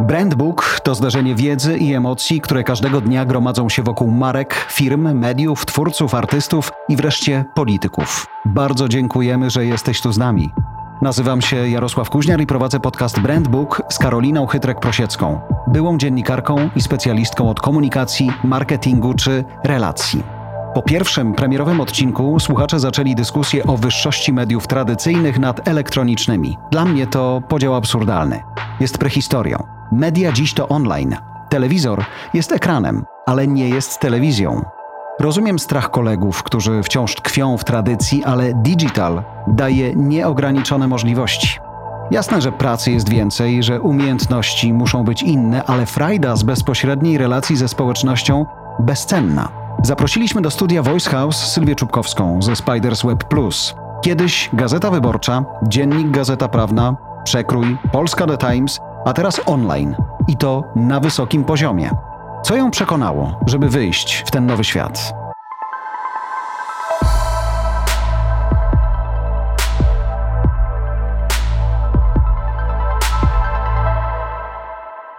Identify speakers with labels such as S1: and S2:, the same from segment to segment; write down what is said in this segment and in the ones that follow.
S1: Brandbook to zdarzenie wiedzy i emocji, które każdego dnia gromadzą się wokół marek, firm, mediów, twórców, artystów i wreszcie polityków. Bardzo dziękujemy, że jesteś tu z nami. Nazywam się Jarosław Kuźniar i prowadzę podcast Brandbook z Karoliną Chytrek-Prosiecką, byłą dziennikarką i specjalistką od komunikacji, marketingu czy relacji. Po pierwszym premierowym odcinku słuchacze zaczęli dyskusję o wyższości mediów tradycyjnych nad elektronicznymi. Dla mnie to podział absurdalny. Jest prehistorią. Media dziś to online. Telewizor jest ekranem, ale nie jest telewizją. Rozumiem strach kolegów, którzy wciąż tkwią w tradycji, ale digital daje nieograniczone możliwości. Jasne, że pracy jest więcej, że umiejętności muszą być inne, ale frajda z bezpośredniej relacji ze społecznością bezcenna. Zaprosiliśmy do studia Voice House Sylwię Czubkowską ze Spiders Web Plus. Kiedyś Gazeta Wyborcza, Dziennik Gazeta Prawna, Przekrój, Polska The Times, a teraz online. I to na wysokim poziomie. Co ją przekonało, żeby wyjść w ten nowy świat?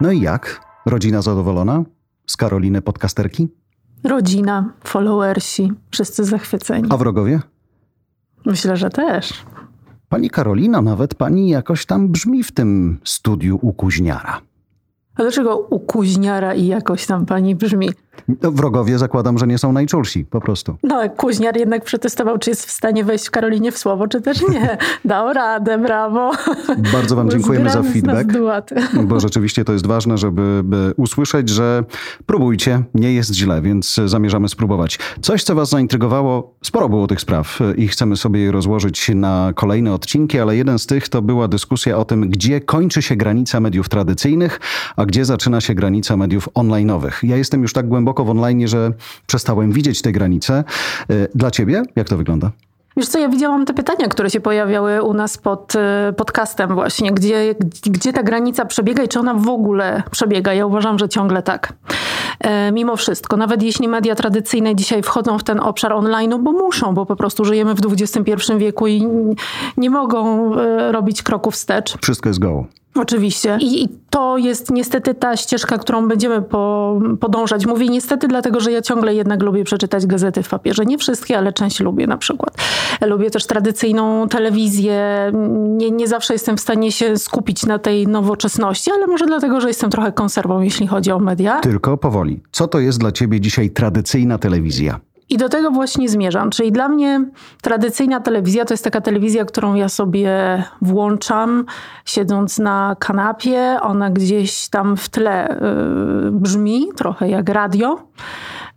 S1: No i jak? Rodzina zadowolona? Z Karoliny podcasterki?
S2: Rodzina, followersi, wszyscy zachwyceni.
S1: A wrogowie?
S2: Myślę, że też.
S1: Pani Karolina, nawet pani jakoś tam brzmi w tym studiu u kuźniara.
S2: A dlaczego u kuźniara i jakoś tam pani brzmi?
S1: No, wrogowie zakładam, że nie są najczulsi, po prostu.
S2: No, kuźniar jednak przetestował, czy jest w stanie wejść w Karolinie w słowo, czy też nie. Dał radę, brawo.
S1: Bardzo wam dziękujemy za feedback, bo rzeczywiście to jest ważne, żeby usłyszeć, że próbujcie, nie jest źle, więc zamierzamy spróbować. Coś, co was zaintrygowało, sporo było tych spraw i chcemy sobie je rozłożyć na kolejne odcinki, ale jeden z tych to była dyskusja o tym, gdzie kończy się granica mediów tradycyjnych, a gdzie zaczyna się granica mediów online'owych. Ja jestem już tak głęboko głęboko w online, że przestałem widzieć te granice. E, dla ciebie jak to wygląda?
S2: Wiesz co, ja widziałam te pytania, które się pojawiały u nas pod e, podcastem właśnie, gdzie, gdzie ta granica przebiega i czy ona w ogóle przebiega. Ja uważam, że ciągle tak. E, mimo wszystko, nawet jeśli media tradycyjne dzisiaj wchodzą w ten obszar online, bo muszą, bo po prostu żyjemy w XXI wieku i nie mogą robić kroków wstecz.
S1: Wszystko jest goło.
S2: Oczywiście. I, I, to jest niestety ta ścieżka, którą będziemy po, podążać. Mówię niestety, dlatego że ja ciągle jednak lubię przeczytać gazety w papierze. Nie wszystkie, ale część lubię na przykład. Lubię też tradycyjną telewizję. Nie, nie zawsze jestem w stanie się skupić na tej nowoczesności, ale może dlatego, że jestem trochę konserwą, jeśli chodzi o media.
S1: Tylko powoli. Co to jest dla ciebie dzisiaj tradycyjna telewizja?
S2: I do tego właśnie zmierzam. Czyli dla mnie tradycyjna telewizja to jest taka telewizja, którą ja sobie włączam, siedząc na kanapie. Ona gdzieś tam w tle yy, brzmi, trochę jak radio,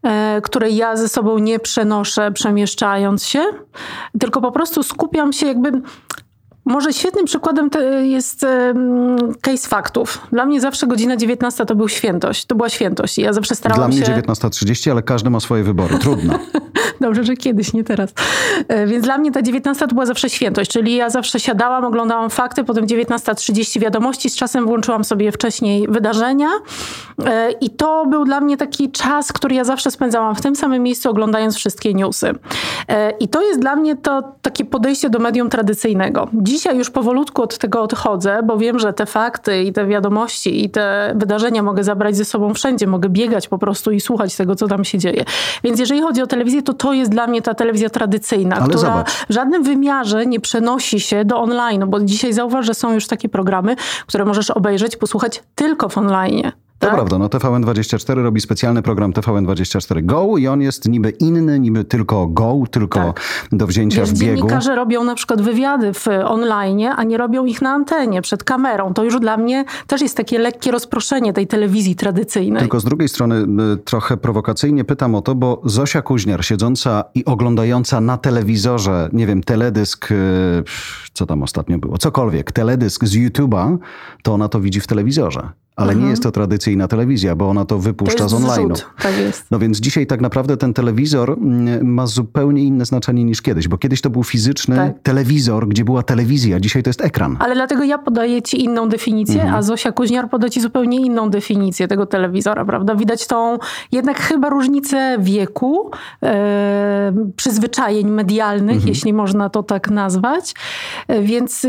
S2: yy, które ja ze sobą nie przenoszę, przemieszczając się, tylko po prostu skupiam się jakby może świetnym przykładem jest case faktów. Dla mnie zawsze godzina 19 to był świętość. To była świętość. Ja zawsze starałam
S1: się...
S2: Dla
S1: mnie 19.30, ale każdy ma swoje wybory. Trudno.
S2: Dobrze, że kiedyś, nie teraz. E, więc dla mnie ta 19 to była zawsze świętość. Czyli ja zawsze siadałam, oglądałam fakty, potem 19.30 wiadomości. Z czasem włączyłam sobie wcześniej wydarzenia. E, I to był dla mnie taki czas, który ja zawsze spędzałam w tym samym miejscu, oglądając wszystkie newsy. E, I to jest dla mnie to takie podejście do medium tradycyjnego. Dziś dzisiaj już powolutku od tego odchodzę, bo wiem, że te fakty i te wiadomości i te wydarzenia mogę zabrać ze sobą wszędzie, mogę biegać po prostu i słuchać tego, co tam się dzieje. Więc jeżeli chodzi o telewizję, to to jest dla mnie ta telewizja tradycyjna, Ale która zobacz. w żadnym wymiarze nie przenosi się do online, bo dzisiaj zauważ, że są już takie programy, które możesz obejrzeć, posłuchać tylko w online.
S1: To tak? prawda, no TVN24 robi specjalny program TVN24 Go i on jest niby inny, niby tylko Go, tylko tak. do wzięcia w biegu.
S2: Dziennikarze robią na przykład wywiady w online, a nie robią ich na antenie, przed kamerą. To już dla mnie też jest takie lekkie rozproszenie tej telewizji tradycyjnej.
S1: Tylko z drugiej strony trochę prowokacyjnie pytam o to, bo Zosia Kuźniar siedząca i oglądająca na telewizorze, nie wiem, teledysk, y, co tam ostatnio było, cokolwiek, teledysk z YouTube'a, to ona to widzi w telewizorze ale mhm. nie jest to tradycyjna telewizja, bo ona to wypuszcza
S2: to
S1: z online'u.
S2: Tak jest.
S1: No więc dzisiaj tak naprawdę ten telewizor mm, ma zupełnie inne znaczenie niż kiedyś, bo kiedyś to był fizyczny tak. telewizor, gdzie była telewizja, dzisiaj to jest ekran.
S2: Ale dlatego ja podaję ci inną definicję, mhm. a Zosia Kuźniar poda ci zupełnie inną definicję tego telewizora, prawda? Widać tą jednak chyba różnicę wieku, e, przyzwyczajeń medialnych, mhm. jeśli można to tak nazwać. E, więc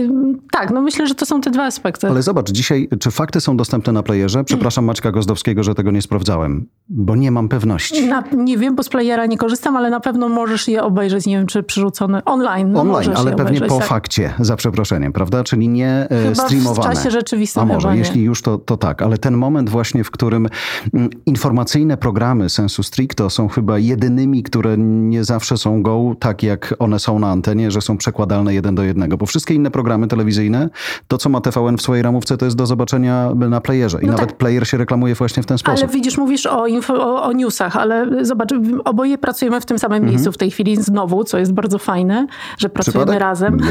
S2: tak, no myślę, że to są te dwa aspekty.
S1: Ale zobacz, dzisiaj czy fakty są dostępne na na playerze? Przepraszam Maćka Gozdowskiego, że tego nie sprawdzałem, bo nie mam pewności.
S2: Na, nie wiem, bo z playera nie korzystam, ale na pewno możesz je obejrzeć. Nie wiem, czy przerzucone online.
S1: No online, ale pewnie obejrzeć, po tak. fakcie, za przeproszeniem, prawda? Czyli nie e, chyba streamowane.
S2: w czasie rzeczywistym.
S1: A może, jeśli już, to, to tak. Ale ten moment właśnie, w którym mm, informacyjne programy sensu stricto są chyba jedynymi, które nie zawsze są go, tak jak one są na antenie, że są przekładalne jeden do jednego. Bo wszystkie inne programy telewizyjne, to co ma TVN w swojej ramówce, to jest do zobaczenia na playerze. I no nawet tak. player się reklamuje właśnie w ten sposób.
S2: Ale widzisz, mówisz o, info, o, newsach, ale zobacz, oboje pracujemy w tym samym mhm. miejscu w tej chwili znowu, co jest bardzo fajne, że pracujemy Przypadek? razem.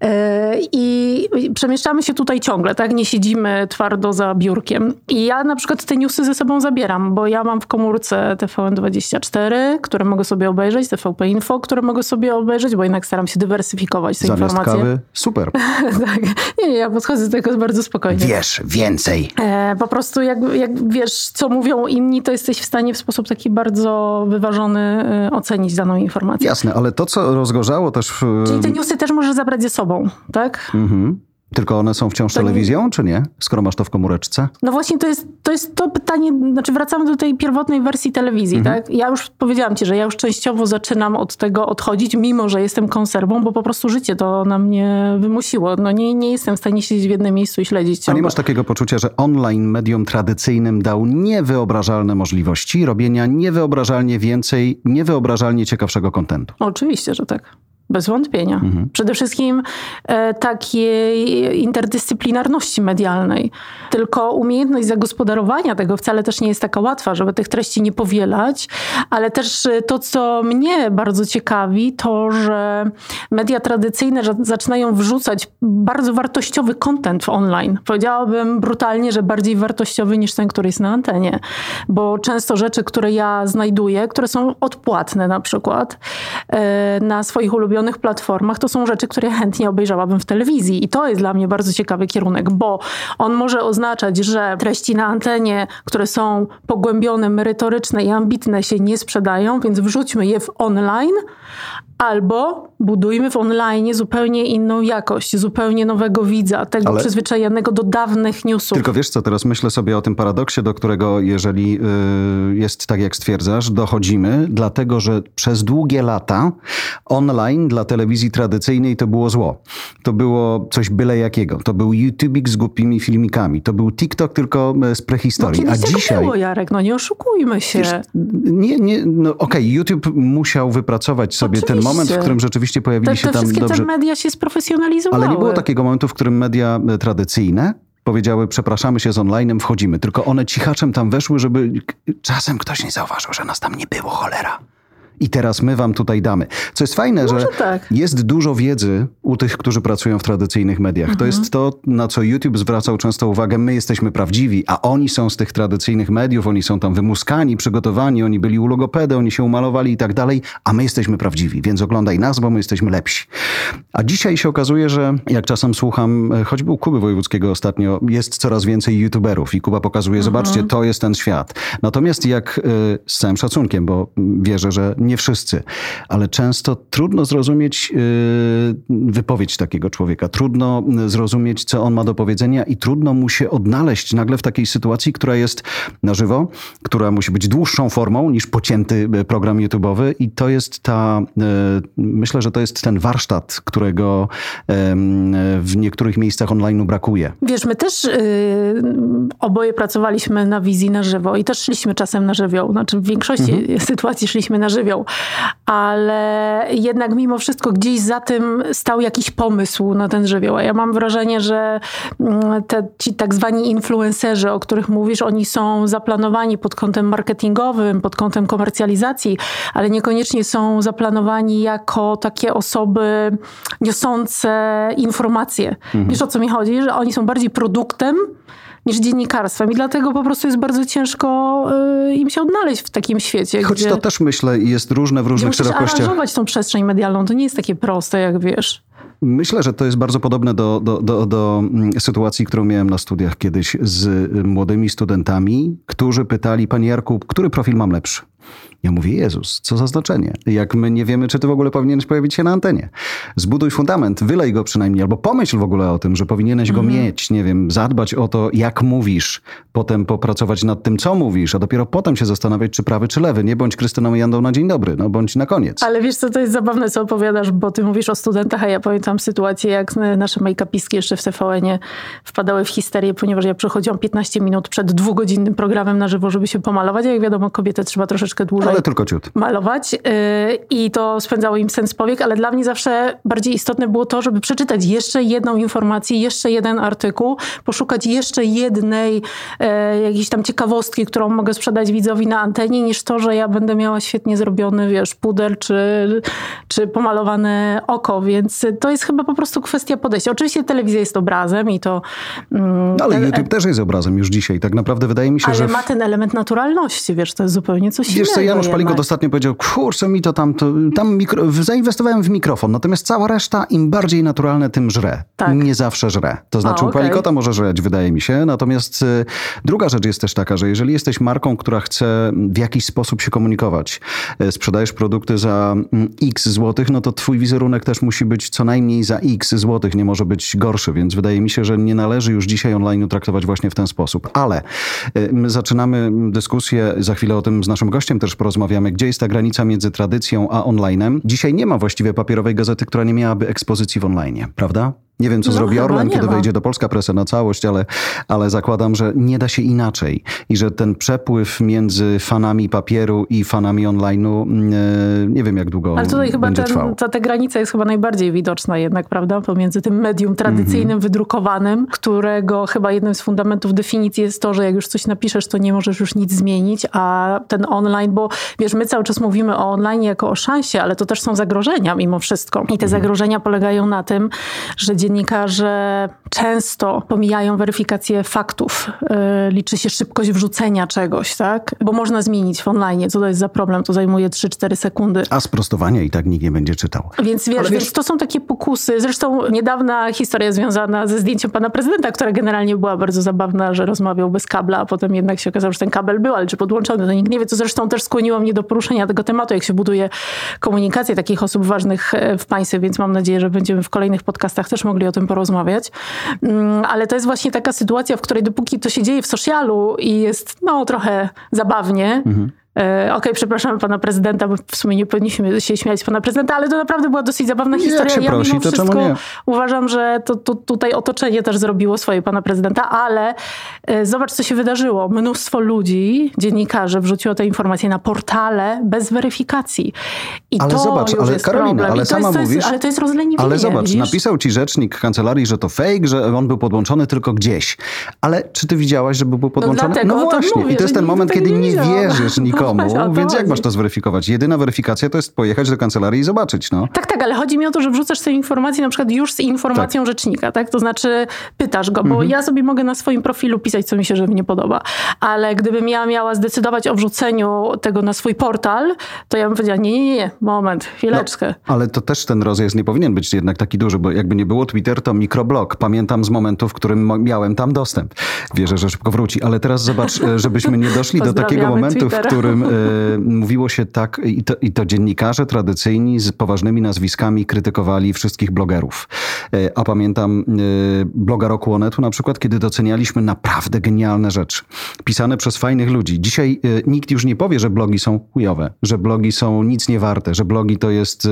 S2: E, I przemieszczamy się tutaj ciągle, tak? Nie siedzimy twardo za biurkiem. I ja na przykład te newsy ze sobą zabieram, bo ja mam w komórce TVN24, które mogę sobie obejrzeć, TVP Info, które mogę sobie obejrzeć, bo jednak staram się dywersyfikować te
S1: Zamiast
S2: informacje.
S1: Kawy? Super.
S2: tak. Nie, nie, ja podchodzę do tego bardzo spokojnie.
S1: Wiesz więcej.
S2: E, po prostu jak, jak wiesz, co mówią inni, to jesteś w stanie w sposób taki bardzo wyważony e, ocenić daną informację.
S1: Jasne, ale to, co rozgorzało też... W...
S2: Czyli te newsy też możesz zabrać ze sobą, tak? Mhm.
S1: Tylko one są wciąż to telewizją, nie... czy nie? Skoro masz to w komóreczce?
S2: No właśnie, to jest, to jest to pytanie, znaczy wracamy do tej pierwotnej wersji telewizji, mhm. tak? Ja już powiedziałam ci, że ja już częściowo zaczynam od tego odchodzić, mimo że jestem konserwą, bo po prostu życie to na mnie wymusiło. No nie, nie jestem w stanie siedzieć w jednym miejscu i śledzić ciągle.
S1: A nie masz takiego poczucia, że online medium tradycyjnym dał niewyobrażalne możliwości robienia niewyobrażalnie więcej, niewyobrażalnie ciekawszego kontentu?
S2: Oczywiście, że tak. Bez wątpienia. Mhm. Przede wszystkim e, takiej interdyscyplinarności medialnej. Tylko umiejętność zagospodarowania tego wcale też nie jest taka łatwa, żeby tych treści nie powielać, ale też e, to, co mnie bardzo ciekawi, to, że media tradycyjne zaczynają wrzucać bardzo wartościowy content online. Powiedziałabym brutalnie, że bardziej wartościowy niż ten, który jest na antenie, bo często rzeczy, które ja znajduję, które są odpłatne na przykład e, na swoich ulubionych ulubionych platformach, to są rzeczy, które chętnie obejrzałabym w telewizji. I to jest dla mnie bardzo ciekawy kierunek, bo on może oznaczać, że treści na antenie, które są pogłębione, merytoryczne i ambitne się nie sprzedają, więc wrzućmy je w online, Albo budujmy w online zupełnie inną jakość, zupełnie nowego widza, tego Ale... przyzwyczajonego do dawnych newsów.
S1: Tylko wiesz co, teraz myślę sobie o tym paradoksie, do którego jeżeli yy, jest tak jak stwierdzasz, dochodzimy, dlatego że przez długie lata online dla telewizji tradycyjnej to było zło. To było coś byle jakiego. To był YouTubik z głupimi filmikami. To był TikTok tylko e, z prehistorii.
S2: No,
S1: A dzisiaj...
S2: było, Jarek, no nie oszukujmy się. Wiesz,
S1: nie, nie, no okej, okay, YouTube musiał wypracować sobie Oczywiście. ten moment, w którym rzeczywiście pojawili te,
S2: się
S1: te tam
S2: wszystkie
S1: dobrze...
S2: te media się sprofesjonalizowały.
S1: Ale nie było takiego momentu, w którym media e, tradycyjne powiedziały, przepraszamy się z onlinem, wchodzimy. Tylko one cichaczem tam weszły, żeby czasem ktoś nie zauważył, że nas tam nie było, cholera i teraz my wam tutaj damy. Co jest fajne, Może że tak. jest dużo wiedzy u tych, którzy pracują w tradycyjnych mediach. Mhm. To jest to, na co YouTube zwracał często uwagę. My jesteśmy prawdziwi, a oni są z tych tradycyjnych mediów, oni są tam wymuskani, przygotowani, oni byli u logopedy, oni się umalowali i tak dalej, a my jesteśmy prawdziwi, więc oglądaj nas, bo my jesteśmy lepsi. A dzisiaj się okazuje, że jak czasem słucham, e, choćby u Kuby Wojewódzkiego ostatnio, jest coraz więcej YouTuberów i Kuba pokazuje, mhm. zobaczcie, to jest ten świat. Natomiast jak, e, z całym szacunkiem, bo wierzę, że nie wszyscy, ale często trudno zrozumieć y, wypowiedź takiego człowieka, trudno zrozumieć, co on ma do powiedzenia i trudno mu się odnaleźć nagle w takiej sytuacji, która jest na żywo, która musi być dłuższą formą niż pocięty y, program YouTube'owy i to jest ta, y, myślę, że to jest ten warsztat, którego w niektórych miejscach online brakuje.
S2: Wiesz, my też yy, oboje pracowaliśmy na wizji na żywo i też szliśmy czasem na żywioł, znaczy w większości mhm. sytuacji szliśmy na żywioł ale jednak mimo wszystko gdzieś za tym stał jakiś pomysł na ten żywioł. A ja mam wrażenie, że mm, te, ci tak zwani influencerzy, o których mówisz, oni są zaplanowani pod kątem marketingowym, pod kątem komercjalizacji, ale niekoniecznie są zaplanowani jako takie osoby niosące informacje. Mhm. Wiesz o co mi chodzi? Że oni są bardziej produktem niż dziennikarstwem. I dlatego po prostu jest bardzo ciężko y, im się odnaleźć w takim świecie.
S1: Choć
S2: gdzie,
S1: to też myślę jest różne w różnych szerokościach.
S2: aranżować tą przestrzeń medialną. To nie jest takie proste, jak wiesz.
S1: Myślę, że to jest bardzo podobne do, do, do, do, mm, sytuacji, którą miałem na studiach kiedyś z młodymi studentami, którzy pytali, Panie Jarku, który profil mam lepszy? Ja mówię, Jezus, co za znaczenie? Jak my nie wiemy, czy ty w ogóle powinieneś pojawić się na antenie. Zbuduj fundament, wylej go przynajmniej, albo pomyśl w ogóle o tym, że powinieneś go mhm. mieć, nie wiem, zadbać o to, jak mówisz, potem popracować nad tym, co mówisz, a dopiero potem się zastanawiać, czy prawy, czy lewy. Nie bądź Krystyną Jandą na dzień dobry, no bądź na koniec.
S2: Ale wiesz co, to jest zabawne, co opowiadasz, bo ty mówisz o studentach, a ja pamiętam sytuację, jak nasze make-upistki jeszcze w TVN-ie wpadały w histerię, ponieważ ja przychodziłam 15 minut przed dwugodzinnym programem na żywo, żeby się pomalować, a jak wiadomo, kobietę trzeba troszeczkę dłużej
S1: ale tylko ciut.
S2: malować y, i to spędzało im sens powiek, ale dla mnie zawsze bardziej istotne było to, żeby przeczytać jeszcze jedną informację, jeszcze jeden artykuł, poszukać jeszcze jednej e, jakiejś tam ciekawostki, którą mogę sprzedać widzowi na antenie, niż to, że ja będę miała świetnie zrobiony, wiesz, puder czy, czy pomalowane oko, więc to jest chyba po prostu kwestia podejścia. Oczywiście telewizja jest obrazem i to...
S1: Mm, ale YouTube też jest obrazem już dzisiaj. Tak naprawdę wydaje mi się,
S2: ale
S1: że...
S2: Ale ma ten element naturalności, wiesz, to jest zupełnie coś wiesz, innego. Wiesz co,
S1: Janusz Palikot ostatnio powiedział, kurczę mi to tam, to, tam mikro... zainwestowałem w mikrofon, natomiast cała reszta im bardziej naturalne, tym żre. Tak. Nie zawsze żre. To znaczy A, okay. u Palikota może żreć, wydaje mi się, natomiast y, druga rzecz jest też taka, że jeżeli jesteś marką, która chce w jakiś sposób się komunikować, y, sprzedajesz produkty za mm, x złotych, no to twój wizerunek też musi być co najmniej za x złotych, nie może być gorszy, więc wydaje mi się, że nie należy już dzisiaj online traktować właśnie w ten sposób. Ale y, my zaczynamy dyskusję, za chwilę o tym z naszym gościem też porozmawiamy, gdzie jest ta granica między tradycją a onlinem. Dzisiaj nie ma właściwie papierowej gazety, która nie miałaby ekspozycji w online, prawda? Nie wiem, co no, zrobi Orlen, kiedy ma. wejdzie do Polska Presa na całość, ale, ale zakładam, że nie da się inaczej. I że ten przepływ między fanami papieru i fanami online'u, mm, nie wiem jak długo Ale tutaj chyba ten,
S2: ta, ta granica jest chyba najbardziej widoczna jednak, prawda? Pomiędzy tym medium tradycyjnym, mm -hmm. wydrukowanym, którego chyba jednym z fundamentów definicji jest to, że jak już coś napiszesz, to nie możesz już nic zmienić, a ten online, bo wiesz, my cały czas mówimy o online jako o szansie, ale to też są zagrożenia mimo wszystko. I te -hmm. zagrożenia polegają na tym, że dziennikarze często pomijają weryfikację faktów. Yy, liczy się szybkość wrzucenia czegoś, tak? Bo można zmienić w online. Co to jest za problem? To zajmuje 3-4 sekundy.
S1: A sprostowania i tak nikt nie będzie czytał.
S2: Więc wiesz, wiesz, to są takie pokusy. Zresztą niedawna historia związana ze zdjęciem pana prezydenta, która generalnie była bardzo zabawna, że rozmawiał bez kabla, a potem jednak się okazało, że ten kabel był, ale czy podłączony, to nikt nie wie. Co zresztą też skłoniło mnie do poruszenia tego tematu, jak się buduje komunikację takich osób ważnych e, w państwie, więc mam nadzieję, że będziemy w kolejnych podcastach też mogli mogli o tym porozmawiać. Mm, ale to jest właśnie taka sytuacja, w której dopóki to się dzieje w socialu i jest no trochę zabawnie, mhm okej, okay, przepraszamy pana prezydenta, bo w sumie nie powinniśmy się śmiać z pana prezydenta, ale to naprawdę była dosyć zabawna historia.
S1: Jak ja prosi, mimo to wszystko nie?
S2: uważam, że to, to, tutaj otoczenie też zrobiło swoje pana prezydenta, ale e, zobacz, co się wydarzyło. Mnóstwo ludzi, dziennikarzy wrzuciło te informacje na portale bez weryfikacji. I
S1: ale
S2: to
S1: zobacz,
S2: już
S1: ale
S2: jest
S1: Karolina,
S2: problem.
S1: ale sama
S2: jest,
S1: mówisz...
S2: Jest, ale to jest rozleniwienie,
S1: Ale zobacz,
S2: widzisz?
S1: napisał ci rzecznik kancelarii, że to fake, że on był podłączony tylko gdzieś. Ale czy ty widziałaś, żeby był podłączony?
S2: No, no
S1: właśnie.
S2: Mówię,
S1: I to jest ten moment, kiedy nie, nie wierzysz nikomu, więc jak masz to zweryfikować? Jedyna weryfikacja to jest pojechać do kancelarii i zobaczyć, no.
S2: Tak, tak, ale chodzi mi o to, że wrzucasz sobie informację na przykład już z informacją tak. rzecznika, tak? To znaczy pytasz go, bo mhm. ja sobie mogę na swoim profilu pisać, co mi się, że mi nie podoba, ale gdybym ja miała zdecydować o wrzuceniu tego na swój portal, to ja bym powiedziała, nie, nie, nie, moment, chwileczkę.
S1: No, ale to też ten rozjazd nie powinien być jednak taki duży, bo jakby nie było Twitter, to mikroblog. Pamiętam z momentu, w którym miałem tam dostęp. Wierzę, że szybko wróci, ale teraz zobacz, e, żebyśmy nie doszli do takiego momentu, Twittera. w którym y, mówiło się tak, i to, i to dziennikarze tradycyjni z poważnymi nazwiskami krytykowali wszystkich blogerów. E, a pamiętam e, bloga Roku Onetu na przykład, kiedy docenialiśmy naprawdę genialne rzeczy. Pisane przez fajnych ludzi. Dzisiaj nikt już nie powie, że blogi są chujowe, że blogi są nic nie warte, że blogi to jest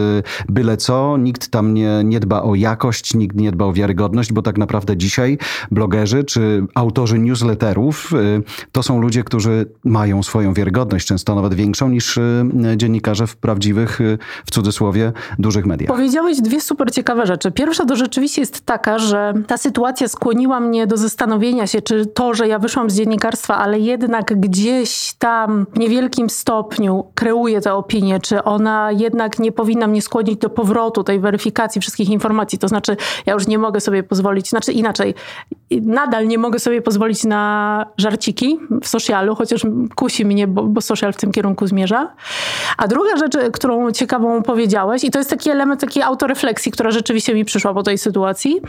S1: byle co, nikt tam nie, nie dba o jakość, nikt nie dba o wiarygodność, bo tak naprawdę dzisiaj blogerzy czy autorzy newsletterów to są ludzie, którzy mają swoją wiarygodność, często nawet większą niż dziennikarze w prawdziwych, w cudzysłowie, dużych mediach.
S2: Powiedziałeś dwie super ciekawe rzeczy. Pierwsza to rzeczywiście jest taka, że ta sytuacja skłoniła mnie do zastanowienia się, czy to, że ja wyszłam z dziennikarstwa, ale jednak gdzieś tam w niewielkim stopniu kreuję tę opinię, czy ona jednak nie powinna mnie skłonić do powrotu tej weryfikacji wszystkich informacji. To znaczy, ja już nie mogę sobie pozwolić, znaczy inaczej, nadal nie mogę sobie pozwolić na żarciki w socialu, chociaż kusi mnie, bo, bo social w tym kierunku zmierza. A druga rzecz, którą ciekawą powiedziałeś, i to jest taki element takiej autorefleksji, która rzeczywiście mi przyszła po tej sytuacji,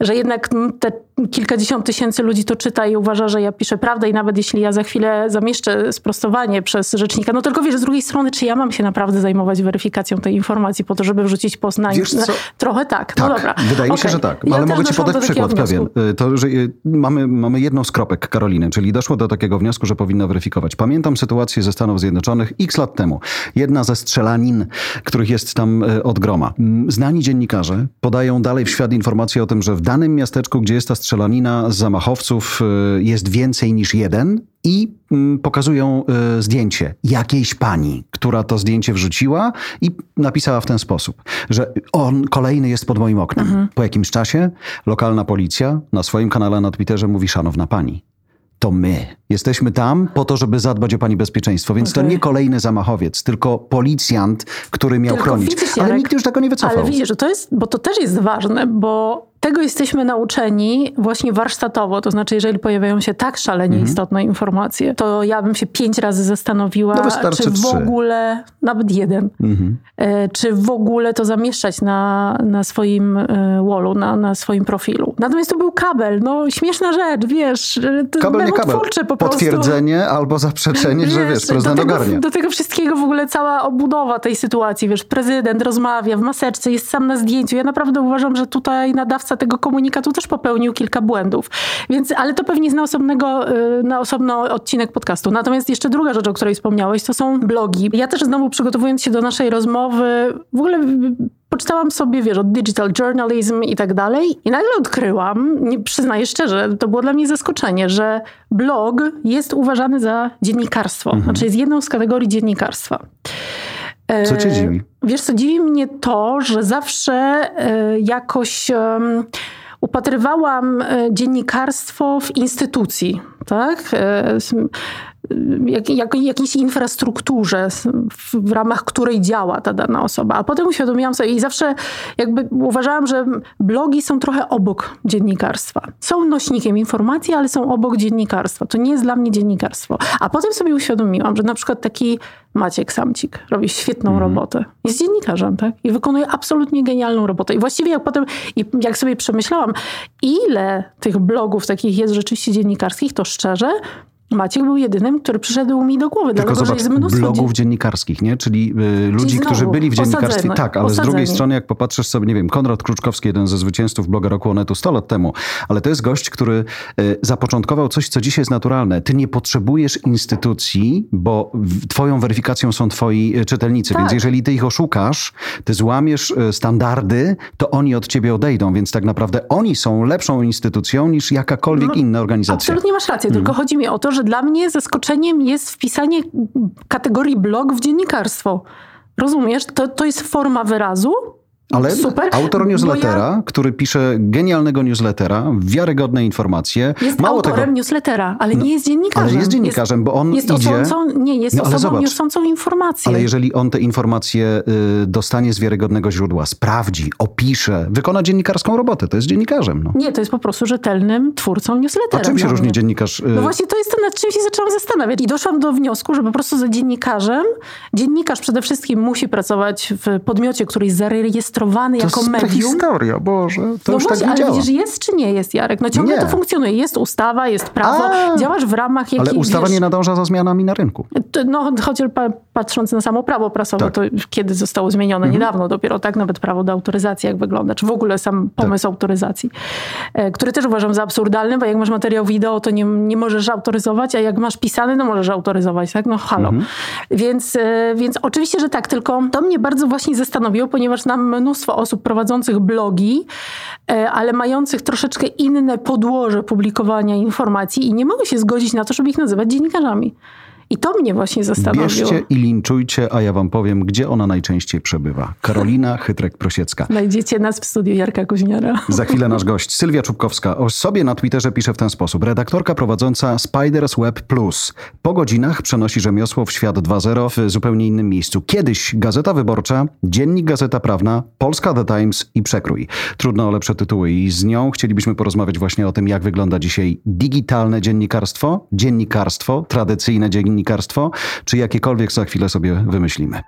S2: że jednak te kilkadziesiąt tysięcy ludzi to czyta i uważa, że ja piszę prawdę i nawet jeśli ja za chwilę zamieszczę sprostowanie przez rzecznika, no tylko wiesz, z drugiej strony, czy ja mam się naprawdę zajmować weryfikacją tej informacji po to, żeby wrzucić post na...
S1: Wiesz co?
S2: Trochę tak.
S1: Tak,
S2: no dobra.
S1: wydaje mi
S2: okay.
S1: się, że tak.
S2: Ja
S1: Ale
S2: też
S1: mogę ci podać przykład pewien. Y, To, że mamy, mamy jedną z kropek Karoliny, czyli doszło do takiego wniosku, że powinna weryfikować. Pamiętam sytuację ze Stanów Zjednoczonych x lat temu. Jedna ze strzelanin, których jest tam y, od groma. Mm, Znani dziennikarze podają dalej w świat informację o tym, że w danym miasteczku, gdzie jest ta strzelanina z zamachowców, y, jest więcej niż jeden i mm, pokazują y, zdjęcie jakiejś pani, która to zdjęcie wrzuciła i napisała w ten sposób, że on kolejny jest pod moim oknem. Po jakimś czasie lokalna policja na swoim kanale na Twitterze mówi, szanowna pani, to my. Jesteśmy tam po to, żeby zadbać o pani bezpieczeństwo, więc to
S2: Okej.
S1: nie kolejny zamachowiec, tylko policjant, który miał
S2: Tylko
S1: chronić.
S2: widzisz,
S1: Ale nikt już tego nie wycofał.
S2: Ale widzisz, że to jest, bo to też jest ważne, bo tego jesteśmy nauczeni właśnie warsztatowo. To znaczy, jeżeli pojawiają się tak szalenie
S1: Mhm.
S2: istotne informacje, to ja bym się pięć razy zastanowiła,
S1: No
S2: czy w
S1: trzy.
S2: ogóle, nawet jeden,
S1: Mhm.
S2: e, czy w ogóle to zamieszczać na, na swoim e, wallu, na, na swoim profilu. Natomiast to był kabel, no śmieszna rzecz, wiesz, e, to
S1: Kabel nie kabel.
S2: po prostu.
S1: Potwierdzenie albo zaprzeczenie, że wiesz,
S2: do
S1: prezydent
S2: tego,
S1: ogarnia.
S2: do tego wszystkiego w ogóle cała obudowa tej sytuacji, wiesz, prezydent rozmawia w maseczce, jest sam na zdjęciu. Ja naprawdę uważam, że tutaj nadawca tego komunikatu też popełnił kilka błędów. Więc, ale to pewnie jest na, osobnego, y, na osobny odcinek podcastu. Natomiast jeszcze druga rzecz, o której wspomniałeś, to są blogi. Ja też znowu przygotowując się do naszej rozmowy, w ogóle poczytałam sobie, wiesz, o digital journalism i tak dalej i nagle odkryłam, nie, przyznaję szczerze, to było dla mnie zaskoczenie, że blog jest uważany za dziennikarstwo. Znaczy jest jedną z kategorii dziennikarstwa.
S1: Co cię
S2: E,
S1: dziwi?
S2: Wiesz co, dziwi mnie to, że zawsze e, jakoś upatrywałam e, dziennikarstwo w instytucji, tak? E, jak, jak, jakiejś infrastrukturze, w, w ramach której działa ta dana osoba. A potem uświadomiłam sobie i zawsze jakby uważałam, że blogi są trochę obok dziennikarstwa. Są nośnikiem informacji, ale są obok dziennikarstwa. To nie jest dla mnie dziennikarstwo. A potem sobie uświadomiłam, że na przykład taki Maciek Samcik robi świetną robotę. Jest dziennikarzem, tak? I wykonuje absolutnie genialną robotę. I właściwie jak potem, i jak sobie przemyślałam, ile tych blogów takich jest rzeczywiście dziennikarskich, to szczerze, Maciek był jedynym, który przyszedł mi do głowy.
S1: Tylko
S2: dlatego, że
S1: zobacz,
S2: jest mnóstwo
S1: blogów
S2: dzien-
S1: dziennikarskich, nie? Czyli y, ludzi, którzy byli w dziennikarstwie.
S2: osadzeni,
S1: Tak, ale z drugiej
S2: osadzeni.
S1: strony, jak popatrzysz sobie, nie wiem, Konrad Kruczkowski, jeden ze zwycięzców bloga roku Onetu 100 lat temu, ale to jest gość, który y, zapoczątkował coś, co dzisiaj jest naturalne. Ty nie potrzebujesz instytucji, bo twoją weryfikacją są twoi y, czytelnicy,
S2: Tak.
S1: więc jeżeli ty ich oszukasz, ty złamiesz y, standardy, to oni od ciebie odejdą, więc tak naprawdę oni są lepszą instytucją niż jakakolwiek
S2: No,
S1: inna organizacja.
S2: Absolutnie masz rację, tylko chodzi mi o to, że dla mnie zaskoczeniem jest wpisanie kategorii blog w dziennikarstwo. Rozumiesz? To, to jest forma wyrazu.
S1: Ale
S2: Super,
S1: autor newslettera, który pisze genialnego newslettera, wiarygodne informacje.
S2: Jest
S1: Mało
S2: autorem
S1: tego,
S2: newslettera, ale nie jest dziennikarzem.
S1: ale jest dziennikarzem, bo on
S2: jest
S1: idzie...
S2: Osącą, nie, jest
S1: No,
S2: osobą
S1: zobacz.
S2: niosącą informacje.
S1: Ale jeżeli on te informacje y, dostanie z wiarygodnego źródła, sprawdzi, opisze, wykona dziennikarską robotę, to jest dziennikarzem. No.
S2: Nie, to jest po prostu rzetelnym twórcą
S1: A
S2: newslettera.
S1: czym się
S2: dla
S1: różni dziennikarz? y,
S2: No właśnie to jest to, nad czym się zaczęłam zastanawiać. I doszłam do wniosku, że po prostu za dziennikarzem, dziennikarz przede wszystkim musi pracować w podmiocie, który jest zarejestrowany
S1: to
S2: jako
S1: jest
S2: medium.
S1: prehistoria, Boże, to
S2: no
S1: już
S2: właśnie,
S1: tak nie
S2: ale
S1: działa.
S2: widzisz, jest czy nie jest, Jarek? No ciągle
S1: Nie.
S2: to funkcjonuje. Jest ustawa, jest prawo,
S1: A.
S2: działasz w ramach jakichś...
S1: Ale ustawa
S2: wiesz,
S1: nie nadąża za zmianami na rynku.
S2: No, chociaż patrząc na samo prawo prasowe,
S1: Tak.
S2: to kiedy zostało zmienione?
S1: Mhm.
S2: Niedawno dopiero, tak? Nawet prawo do autoryzacji, jak wygląda, czy w ogóle sam pomysł
S1: Tak.
S2: autoryzacji, e, który też uważam za absurdalny, bo jak masz materiał wideo, to nie, nie możesz autoryzować, a jak masz pisany, no możesz autoryzować, tak? No halo.
S1: Mhm.
S2: Więc, e, więc oczywiście, że tak, tylko to mnie bardzo właśnie zastanowiło, ponieważ znam mnóstwo osób prowadzących blogi, e, ale mających troszeczkę inne podłoże publikowania informacji i nie mogę się zgodzić na to, żeby ich nazywać dziennikarzami. I to mnie właśnie zastanowiło.
S1: Bierzcie i linczujcie, a ja wam powiem, gdzie ona najczęściej przebywa. Karolina Chytrek-Prosiecka.
S2: Znajdziecie nas w studiu Jarka Kuźniara.
S1: Za chwilę nasz gość, Sylwia Czubkowska. O sobie na Twitterze pisze w ten sposób. Redaktorka prowadząca Spiders Web Plus. Po godzinach przenosi rzemiosło w świat 2.0 w zupełnie innym miejscu. Kiedyś Gazeta Wyborcza, Dziennik Gazeta Prawna, Polska The Times i Przekrój. Trudno o lepsze tytuły i z nią chcielibyśmy porozmawiać właśnie o tym, jak wygląda dzisiaj digitalne dziennikarstwo, dziennikarstwo, tradycyjne dziennikarstwo, czy jakiekolwiek za chwilę sobie wymyślimy.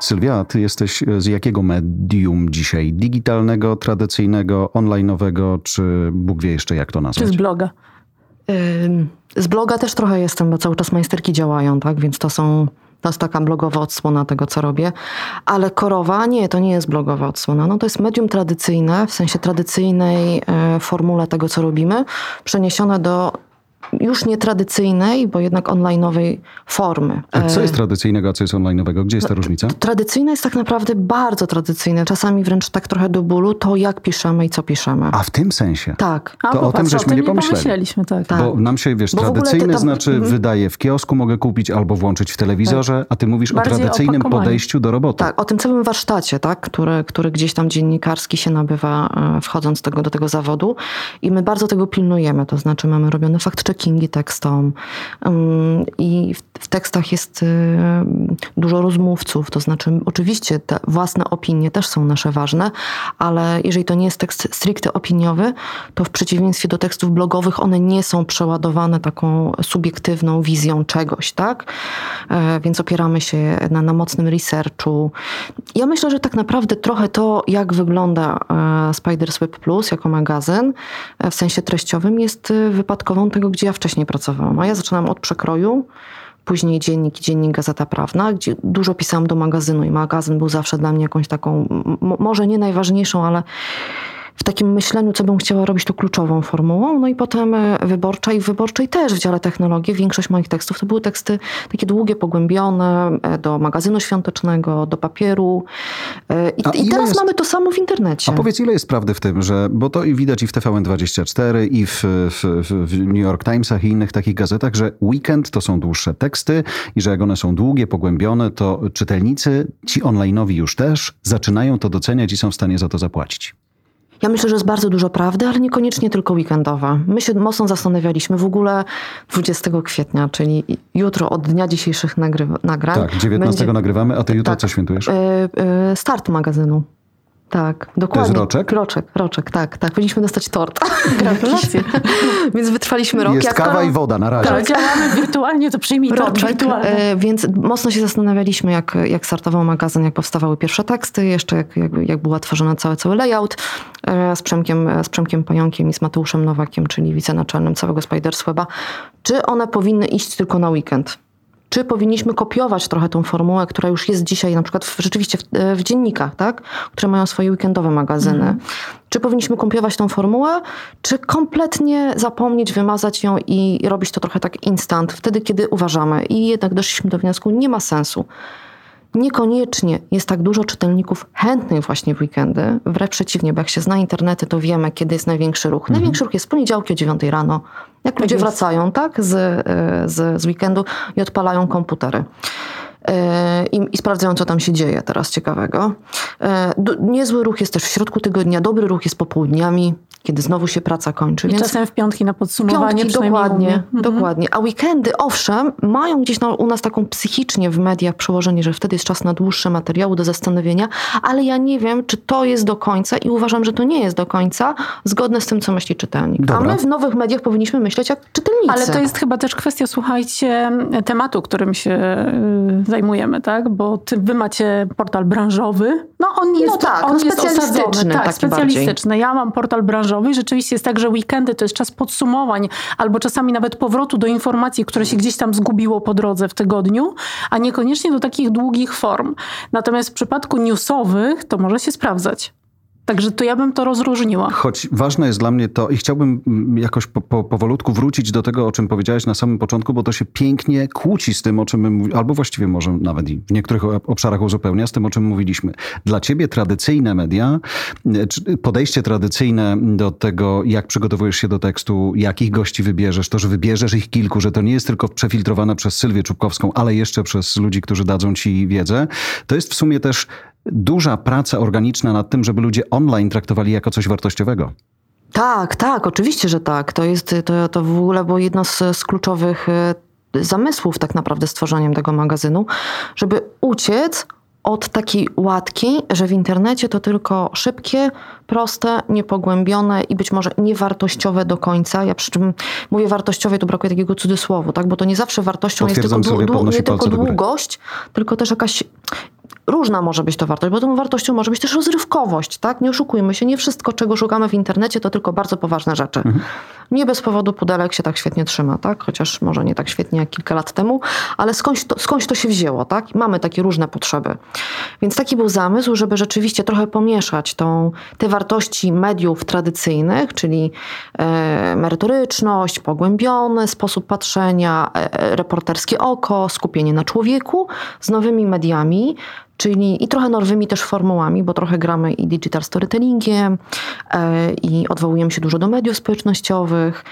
S1: Sylwia, ty jesteś z jakiego medium dzisiaj? Digitalnego, tradycyjnego, online'owego, czy Bóg wie jeszcze jak to nazwać?
S2: Czy z bloga?
S3: Z bloga też trochę jestem, bo cały czas majsterki działają, tak? Więc to są to jest taka blogowa odsłona tego, co robię. Ale korowa, nie, to nie jest blogowa odsłona. No to jest medium tradycyjne, w sensie tradycyjnej e, formule tego, co robimy, przeniesione do już nie tradycyjnej, bo jednak online'owej formy.
S1: A co jest tradycyjnego, a co jest online'owego? Gdzie jest ta różnica?
S3: Tradycyjne jest tak naprawdę bardzo tradycyjne, czasami wręcz tak trochę do bólu, to jak piszemy i co piszemy.
S1: A w tym sensie?
S3: Tak.
S2: A,
S1: To o tym żeśmy nie pomyśleli.
S2: pomyśleliśmy, tak.
S3: Tak.
S1: Bo nam się, wiesz,
S3: Bo w ogóle
S1: tradycyjny
S3: te tam-
S1: znaczy
S3: Mhm.
S1: wydaje w kiosku, mogę kupić albo włączyć w telewizorze, a ty mówisz
S2: Bardziej
S1: o tradycyjnym podejściu do roboty.
S3: Tak, o tym całym warsztacie, tak, który, który gdzieś tam dziennikarski się nabywa, e, wchodząc tego, do tego zawodu. I my bardzo tego pilnujemy. To znaczy, mamy robione fact-checkingi tekstom. I w, tekstach jest y, dużo rozmówców. To znaczy, oczywiście te własne opinie też są nasze ważne, ale jeżeli to nie jest tekst stricte opiniowy, to w przeciwieństwie do tekstów blogowych, one nie są przeładowane taką subiektywną wizją czegoś, tak? E, Więc opieramy się na, na mocnym researchu. Ja myślę, że tak naprawdę trochę to, jak wygląda e, Spiders Web Plus jako magazyn, e, w sensie treściowym, jest wypadkową tego, gdzie ja wcześniej pracowałam. A ja zaczynam od przekroju, później dziennik i dziennik Gazeta Prawna, gdzie dużo pisałam do magazynu i magazyn był zawsze dla mnie jakąś taką, może nie najważniejszą, ale w takim myśleniu, co bym chciała robić, to kluczową formułą. No i potem e, wyborcza i w wyborczej też w dziale technologii. Większość moich tekstów to były teksty takie długie, pogłębione, e, do magazynu świątecznego, do papieru. E, I, i teraz
S1: jest-
S3: mamy to samo w internecie.
S1: A powiedz, ile jest prawdy w tym, że, bo to i widać i w TVN24, i w, w- w New York Timesach i innych takich gazetach, że weekend to są dłuższe teksty i że jak one są długie, pogłębione, to czytelnicy, ci online'owi już też, zaczynają to doceniać i są w stanie za to zapłacić.
S3: Ja myślę, że jest bardzo dużo prawdy, ale niekoniecznie tylko weekendowa. My się mocno zastanawialiśmy w ogóle 20 kwietnia, czyli jutro od dnia dzisiejszych nagrywa, nagrań.
S1: Tak, 19
S3: będzie-
S1: nagrywamy, a ty jutro
S3: tak,
S1: co świętujesz?
S3: e, e, start magazynu. Tak, dokładnie.
S1: roczek?
S3: Roczek, roczek, tak, tak. Powinniśmy dostać tort.
S2: Gratulacje.
S3: Więc wytrwaliśmy rok.
S1: Jest
S3: jak
S1: kawa
S3: to-
S1: i woda na razie.
S2: Tak, działamy wirtualnie, to przyjmij tort
S3: Roczek,
S2: wirtualny.
S3: e, więc mocno się zastanawialiśmy, jak, jak startował magazyn, jak powstawały pierwsze teksty, jeszcze jak, jak, jak była tworzona cały, cały layout e, z Przemkiem, z Przemkiem Pająkiem i z Mateuszem Nowakiem, czyli wicenaczelnym całego Spiders Weba. Czy one powinny iść tylko na weekend? Czy powinniśmy kopiować trochę tą formułę, która już jest dzisiaj na przykład w, rzeczywiście w, e, w dziennikach, tak? które mają swoje weekendowe magazyny? Czy powinniśmy kopiować tą formułę, czy kompletnie zapomnieć, wymazać ją i robić to trochę tak instant, wtedy kiedy uważamy? I jednak doszliśmy do wniosku, nie ma sensu. Niekoniecznie jest tak dużo czytelników chętnych właśnie w weekendy. Wręcz przeciwnie, bo jak się zna internety, to wiemy, kiedy jest największy ruch. Największy ruch jest w poniedziałki o 9 rano. Jak ludzie
S2: jest.
S3: wracają tak, z, e, z, z weekendu i odpalają komputery. E, I, I sprawdzają, co tam się dzieje teraz ciekawego. E, Niezły ruch jest też w środku tygodnia, dobry ruch jest popołudniami, kiedy znowu się praca kończy.
S2: I
S3: Więc
S2: czasem w piątki na podsumowanie
S3: Piątki, dokładnie.
S2: Mhm.
S3: dokładnie. A weekendy, owszem, mają gdzieś na, u nas taką psychicznie w mediach przełożenie, że wtedy jest czas na dłuższe materiały do zastanowienia, ale ja nie wiem, czy to jest do końca i uważam, że to nie jest do końca zgodne z tym, co myśli czytelnik.
S1: Dobra.
S3: A my w nowych mediach powinniśmy myśleć jak czytelnicy.
S2: Ale to jest chyba też kwestia, słuchajcie, tematu, którym się y, zajmujemy, tak? Bo ty, wy macie portal branżowy. No on jest,
S3: tak,
S2: on
S3: no
S2: jest
S3: specjalistyczny
S2: osadzony. Tak, specjalistyczny. Ja mam portal branżowy i rzeczywiście jest tak, że weekendy to jest czas podsumowań albo czasami nawet powrotu do informacji, które się gdzieś tam zgubiło po drodze w tygodniu, a niekoniecznie do takich długich form. Natomiast w przypadku newsowych to może się sprawdzać. Także to ja bym to rozróżniła.
S1: Choć ważne jest dla mnie to i chciałbym mm, jakoś po, po, powolutku wrócić do tego, o czym powiedziałeś na samym początku, bo to się pięknie kłóci z tym, o czym my mówimy, albo właściwie może nawet i w niektórych obszarach uzupełnia z tym, o czym mówiliśmy. Dla ciebie tradycyjne media, e, podejście tradycyjne do tego, jak przygotowujesz się do tekstu, jakich gości wybierzesz, to, że wybierzesz ich kilku, że to nie jest tylko przefiltrowane przez Sylwię Czubkowską, ale jeszcze przez ludzi, którzy dadzą ci wiedzę, to jest w sumie też duża praca organiczna nad tym, żeby ludzie online traktowali jako coś wartościowego.
S3: Tak, tak, oczywiście, że tak. To jest to, to w ogóle było jedno z, z kluczowych e, zamysłów tak naprawdę stworzeniem tego magazynu, żeby uciec od takiej łatki, że w internecie to tylko szybkie, proste, niepogłębione i być może niewartościowe do końca. Ja przy czym mówię wartościowe, to brakuje takiego cudzysłowu, tak? bo to nie zawsze wartością jest tylko,
S1: nie
S3: tylko długość, tylko też jakaś różna może być to wartość, bo tą wartością może być też rozrywkowość, tak? Nie oszukujmy się, nie wszystko, czego szukamy w internecie, to tylko bardzo poważne rzeczy. Mhm. Nie bez powodu pudelek się tak świetnie trzyma, tak? Chociaż może nie tak świetnie jak kilka lat temu, ale skądś to, skądś to się wzięło, tak? Mamy takie różne potrzeby. Więc taki był zamysł, żeby rzeczywiście trochę pomieszać tą, te wartości mediów tradycyjnych, czyli e, merytoryczność, pogłębiony sposób patrzenia, e, reporterskie oko, skupienie na człowieku z nowymi mediami, czyli i trochę nowymi też formułami, bo trochę gramy i digital storytellingiem e, i odwołujemy się dużo do mediów społecznościowych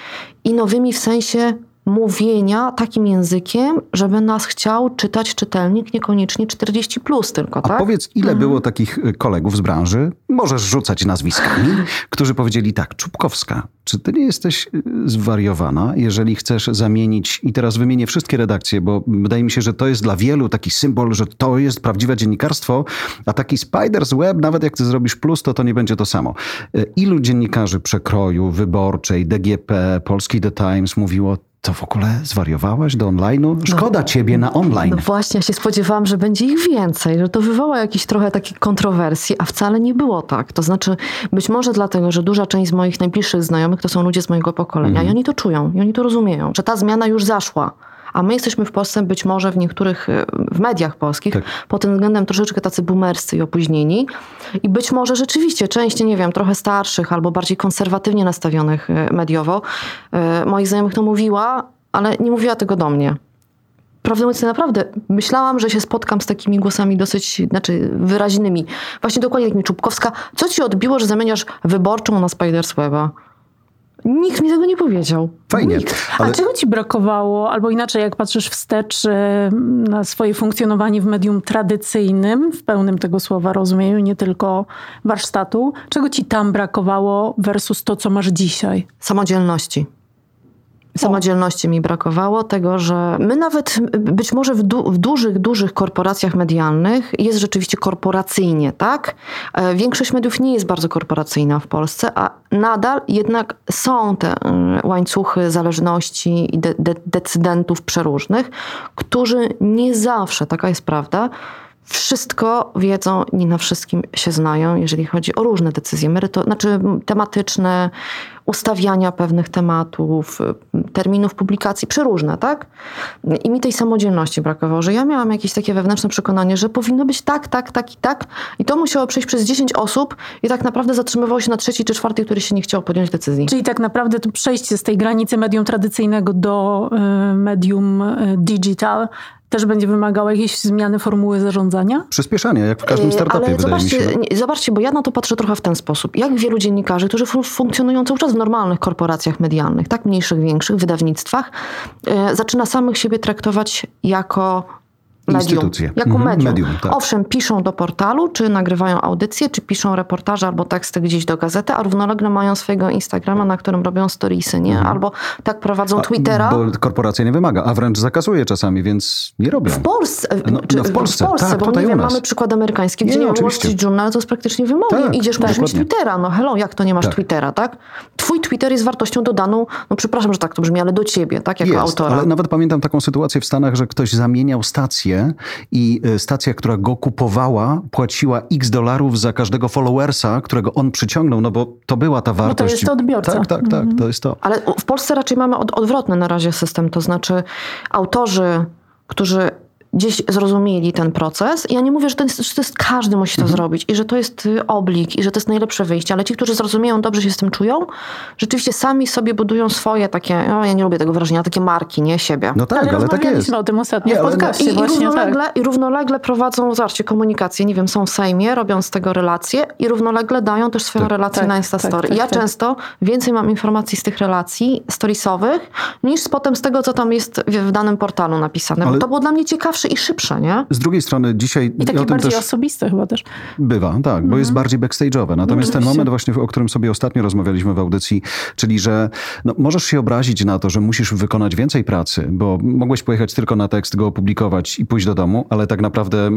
S3: i nowymi w sensie mówienia takim językiem, żeby nas chciał czytać czytelnik, niekoniecznie 40 plus tylko, tak?
S1: A powiedz, ile mhm. było takich y, kolegów z branży, możesz rzucać nazwiskami, którzy powiedzieli tak, Czubkowska, czy ty nie jesteś y, zwariowana, jeżeli chcesz zamienić, i teraz wymienię wszystkie redakcje, bo wydaje mi się, że to jest dla wielu taki symbol, że to jest prawdziwe dziennikarstwo, a taki Spider's Web, nawet jak ty zrobisz plus, to to nie będzie to samo. Y, ilu dziennikarzy przekroju, wyborczej, DGP, Polski The Times mówiło, to w ogóle zwariowałaś do online'u? Szkoda no, ciebie na online. No
S3: właśnie, ja się spodziewałam, że będzie ich więcej, że to wywoła jakieś trochę takie kontrowersji, a wcale nie było tak. To znaczy, być może dlatego, że duża część z moich najbliższych znajomych to są ludzie z mojego pokolenia mm. i oni to czują, i oni to rozumieją, że ta zmiana już zaszła. A my jesteśmy w Polsce być może w niektórych, e, w mediach polskich, tak. pod tym względem troszeczkę tacy boomerscy i opóźnieni. I być może rzeczywiście część, nie wiem, trochę starszych albo bardziej konserwatywnie nastawionych e, mediowo, e, moich znajomych to mówiła, ale nie mówiła tego do mnie. Prawdę mówiąc, naprawdę myślałam, że się spotkam z takimi głosami dosyć, znaczy wyraźnymi. Właśnie dokładnie jak mi Czubkowska. Co ci odbiło, że zamieniasz wyborczą na Spidersweba? Nikt mi tego nie powiedział.
S1: Fajnie.
S2: Ale... A czego ci brakowało, albo inaczej, jak patrzysz wstecz e, na swoje funkcjonowanie w medium tradycyjnym, w pełnym tego słowa rozumieniu, nie tylko warsztatu, czego ci tam brakowało versus to, co masz dzisiaj?
S3: Samodzielności. Samodzielności mi brakowało, tego, że my nawet być może w, du w, dużych, dużych korporacjach medialnych jest rzeczywiście korporacyjnie, tak? E, większość mediów nie jest bardzo korporacyjna w Polsce, a nadal jednak są te e, łańcuchy zależności i de de decydentów przeróżnych, którzy nie zawsze, taka jest prawda, wszystko wiedzą, nie na wszystkim się znają, jeżeli chodzi o różne decyzje, meryto- znaczy tematyczne, ustawiania pewnych tematów, terminów publikacji, przeróżne, tak? I mi tej samodzielności brakowało, że ja miałam jakieś takie wewnętrzne przekonanie, że powinno być tak, tak, tak i tak. I to musiało przejść przez 10 osób i tak naprawdę zatrzymywało się na trzeci czy czwarty, który się nie chciał podjąć decyzji.
S2: Czyli tak naprawdę to przejście z tej granicy medium tradycyjnego do y, medium y, digital też będzie wymagało jakiejś zmiany formuły zarządzania?
S1: Przyspieszania, jak w każdym startupie, Ale wydaje mi się.
S3: Zobaczcie, bo ja na to patrzę trochę w ten sposób. Jak wielu dziennikarzy, którzy funkcjonują cały czas w normalnych korporacjach medialnych, tak mniejszych, większych, wydawnictwach, e, zaczyna samych siebie traktować jako medium. Jako mhm, medium. medium tak. Owszem, piszą do portalu, czy nagrywają audycje, czy piszą reportaże albo teksty gdzieś do gazety, a równolegle mają swojego Instagrama, na którym robią storiesy, nie? Mhm. Albo tak prowadzą Twittera.
S1: bo korporacja nie wymaga, a wręcz zakazuje czasami, więc nie robią.
S3: W Polsce. No, no w Polsce, w Polsce tak, bo nie wiem, mamy przykład amerykański, gdzie nie, nie Wall Street Journal to jest praktycznie wymogiem. Tak, Idziesz, musisz mieć Twittera. No hello, jak to nie masz tak. Twittera, tak? Twój Twitter jest wartością dodaną, no przepraszam, że tak to brzmi, ale do ciebie, tak? Jako
S1: jest,
S3: autora.
S1: ale nawet pamiętam taką sytuację w Stanach, że ktoś zamieniał stację i Y, stacja, która go kupowała, płaciła x dolarów za każdego followersa, którego on przyciągnął, no bo to była ta wartość. No to
S2: jest to odbiorca.
S1: Tak, tak, tak, mhm. to jest to.
S3: Ale w Polsce raczej mamy od, odwrotny na razie system, to znaczy autorzy, którzy gdzieś zrozumieli ten proces. Ja nie mówię, że to jest, że to jest każdy musi to mhm. zrobić i że to jest y, oblik i że to jest najlepsze wyjście, ale ci, którzy zrozumieją, dobrze się z tym czują, rzeczywiście sami sobie budują swoje takie, no ja nie lubię tego wyrażenia, takie marki, nie siebie.
S1: No tak, ale, ale tak jest.
S2: o tym ostatnio nie, w podcaście
S3: i, właśnie, i równolegle, tak. I równolegle prowadzą, zobaczcie, komunikację, nie wiem, są w Sejmie, robią z tego relacje i równolegle dają też swoją tak, relację tak, na Instastory. Tak, tak, ja tak. często więcej mam informacji z tych relacji storiesowych, niż potem z tego, co tam jest w danym portalu napisane, ale... bo to było dla mnie ciekawsze i szybsze, nie?
S1: Z drugiej strony dzisiaj...
S2: I takie bardziej też osobiste chyba też.
S1: Bywa, tak, bo mhm. jest bardziej backstage'owe. Natomiast ten moment właśnie, o którym sobie ostatnio rozmawialiśmy w audycji, czyli że no, możesz się obrazić na to, że musisz wykonać więcej pracy, bo mogłeś pojechać tylko na tekst, go opublikować i pójść do domu, ale tak naprawdę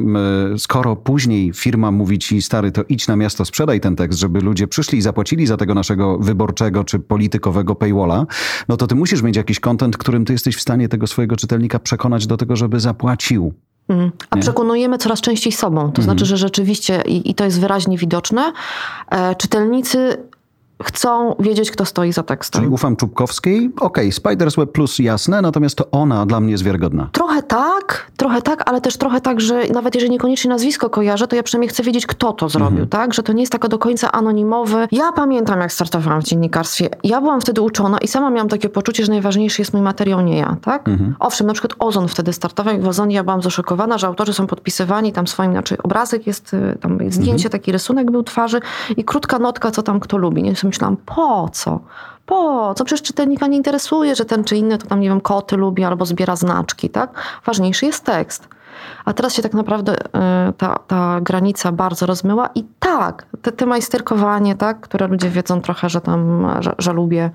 S1: skoro później firma mówi ci, stary, to idź na miasto, sprzedaj ten tekst, żeby ludzie przyszli i zapłacili za tego naszego wyborczego czy politykowego paywalla, no to ty musisz mieć jakiś content, którym ty jesteś w stanie tego swojego czytelnika przekonać do tego, żeby zapłacił.
S3: Mm. A nie? przekonujemy coraz częściej sobą. To mm. znaczy, że rzeczywiście, i, i, to jest wyraźnie widoczne, e, czytelnicy chcą wiedzieć, kto stoi za tekstem.
S1: Czyli ufam Czubkowskiej? Okej, okay, Spiders Web Plus jasne, natomiast to ona dla mnie jest wiarygodna.
S3: Trochę tak, trochę tak, ale też trochę tak, że nawet jeżeli niekoniecznie nazwisko kojarzę, to ja przynajmniej chcę wiedzieć, kto to zrobił, mhm. tak? Że to nie jest taka do końca anonimowy. Ja pamiętam, jak startowałam w dziennikarstwie. Ja byłam wtedy uczona i sama miałam takie poczucie, że najważniejszy jest mój materiał, nie ja, tak? Mhm. Owszem, na przykład Ozon wtedy startował i w Ozonie ja byłam zaszokowana, że autorzy są podpisywani tam swoim, znaczy obrazek jest, y, tam jest zdjęcie, mhm. taki rysunek był twarzy i krótka notka, co tam kto lubi. Nie myślałam, po co? Po co? Przecież czytelnika nie interesuje, że ten czy inny to tam, nie wiem, koty lubi albo zbiera znaczki, tak? Ważniejszy jest tekst. A teraz się tak naprawdę y, ta, ta granica bardzo rozmyła i tak, te, te majsterkowanie, tak, które ludzie wiedzą trochę, że tam, że, że lubię,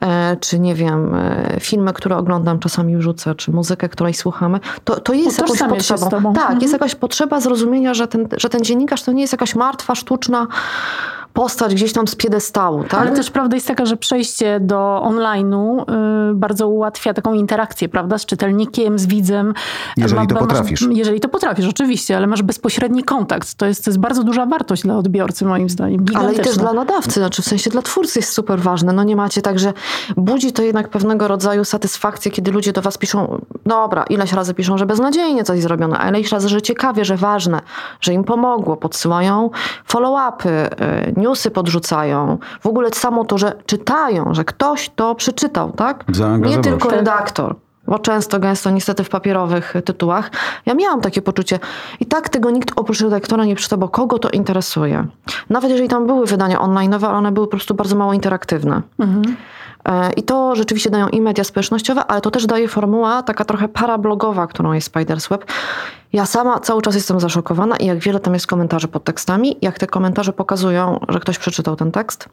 S3: e, czy nie wiem, e, filmy, które oglądam, czasami wrzucę, czy muzykę, której słuchamy, to, to jest jakąś potrzebą. Tak, mhm. jest jakaś potrzeba zrozumienia, że ten, że ten dziennikarz to nie jest jakaś martwa, sztuczna postać gdzieś tam z piedestału. Tak?
S2: Ale też prawda jest taka, że przejście do online'u y, bardzo ułatwia taką interakcję, prawda, z czytelnikiem, z widzem.
S1: Jeżeli Ma, to potrafisz.
S2: Masz, jeżeli to potrafisz, oczywiście, ale masz bezpośredni kontakt. To jest, to jest bardzo duża wartość dla odbiorcy, moim zdaniem.
S3: Ale i też dla nadawcy, znaczy w sensie dla twórcy jest super ważne. No nie macie tak, że budzi to jednak pewnego rodzaju satysfakcję, kiedy ludzie do was piszą, dobra, ileś razy piszą, że beznadziejnie coś zrobione, a ileś razy, że ciekawie, że ważne, że im pomogło, podsyłają follow-upy, y, newsy podrzucają. W ogóle samo to, że czytają, że ktoś to przeczytał, tak? Nie tylko redaktor bo często, gęsto niestety w papierowych tytułach, ja miałam takie poczucie i tak tego nikt oprócz redaktora nie przeczyta, bo kogo to interesuje. Nawet jeżeli tam były wydania online, ale one były po prostu bardzo mało interaktywne. Mhm. E, I to rzeczywiście dają i media społecznościowe, ale to też daje formuła taka trochę parablogowa, którą jest Spiders Web. Ja sama cały czas jestem zaszokowana i jak wiele tam jest komentarzy pod tekstami, jak te komentarze pokazują, że ktoś przeczytał ten tekst.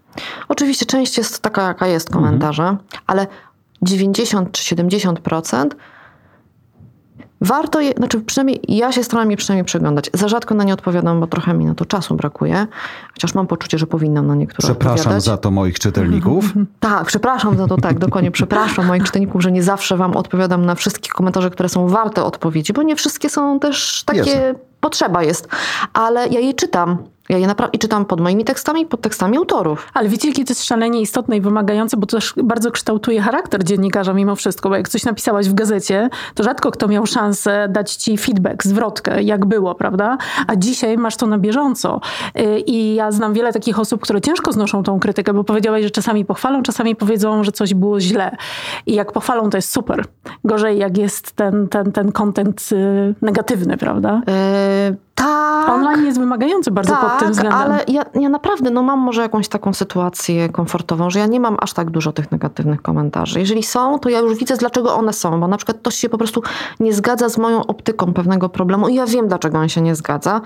S3: Oczywiście część jest taka, jaka jest komentarze, mhm. ale 90 czy 70% Warto je, znaczy przynajmniej ja się staram je przynajmniej przeglądać. Za rzadko na nie odpowiadam, bo trochę mi na to czasu brakuje. Chociaż mam poczucie, że powinnam na niektóre
S1: Przepraszam
S3: odpowiadać.
S1: za to moich czytelników.
S3: tak, przepraszam za to, tak, dokładnie. Przepraszam moich czytelników, że nie zawsze wam odpowiadam na wszystkie komentarze, które są warte odpowiedzi, bo nie wszystkie są też takie... Potrzeba jest, ale ja je czytam. Ja je naprawdę czytam pod moimi tekstami, pod tekstami autorów.
S2: Ale wiecie, jakie to jest szalenie istotne i wymagające, bo to też bardzo kształtuje charakter dziennikarza mimo wszystko, bo jak coś napisałaś w gazecie, to rzadko kto miał szansę dać ci feedback, zwrotkę, jak było, prawda? A dzisiaj masz to na bieżąco. Y, I ja znam wiele takich osób, które ciężko znoszą tą krytykę, bo powiedziałaś, że czasami pochwalą, czasami powiedzą, że coś było źle. I jak pochwalą, to jest super. Gorzej, jak jest ten, ten, ten content y, negatywny, prawda? Yy
S3: tak.
S2: Online jest wymagający bardzo tak, pod tym względem.
S3: ale ja, ja naprawdę no mam może jakąś taką sytuację komfortową, że ja nie mam aż tak dużo tych negatywnych komentarzy. Jeżeli są, to ja już widzę, dlaczego one są, bo na przykład ktoś się po prostu nie zgadza z moją optyką pewnego problemu i ja wiem, dlaczego on się nie zgadza.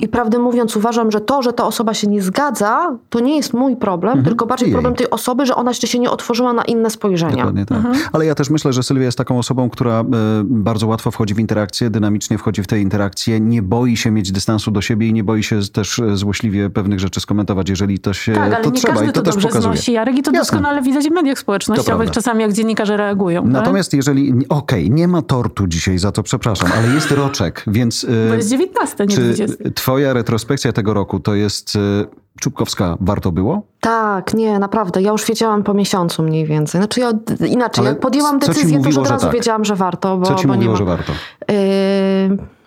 S3: I prawdę mówiąc, uważam, że to, że ta osoba się nie zgadza, to nie jest mój problem, mhm. tylko bardziej problem tej osoby, że ona jeszcze się nie otworzyła na inne spojrzenia.
S1: Dokładnie tak. Mhm. Ale ja też myślę, że Sylwia jest taką osobą, która e, bardzo łatwo wchodzi w interakcję, dynamicznie wchodzi w te interakcje, nie boi boi się mieć dystansu do siebie i nie boi się też złośliwie pewnych rzeczy skomentować, jeżeli to się
S2: tak, ale
S1: to
S2: nie
S1: trzeba
S2: każdy
S1: i to,
S2: to
S1: też
S2: dobrze
S1: pokazuje.
S2: znosi. Jarek i to
S1: Jasne.
S2: doskonale widać w mediach społecznościowych, czasami jak dziennikarze reagują. tak?
S1: Natomiast jeżeli, okej, nie ma tortu dzisiaj, za to przepraszam, ale jest roczek, więc...
S2: Bo
S1: y,
S2: jest 19, nie
S1: Czy
S2: 20.
S1: twoja retrospekcja tego roku to jest y, Czubkowska warto było?
S3: Tak, nie, naprawdę. Ja już wiedziałam po miesiącu mniej więcej. Znaczy ja inaczej,
S1: Ale
S3: jak podjęłam decyzję, to już
S1: mówiło,
S3: od razu
S1: tak?
S3: wiedziałam, że warto, bo,
S1: Co ci
S3: bo nie
S1: mówiło,
S3: ma...
S1: że warto?
S3: Yy,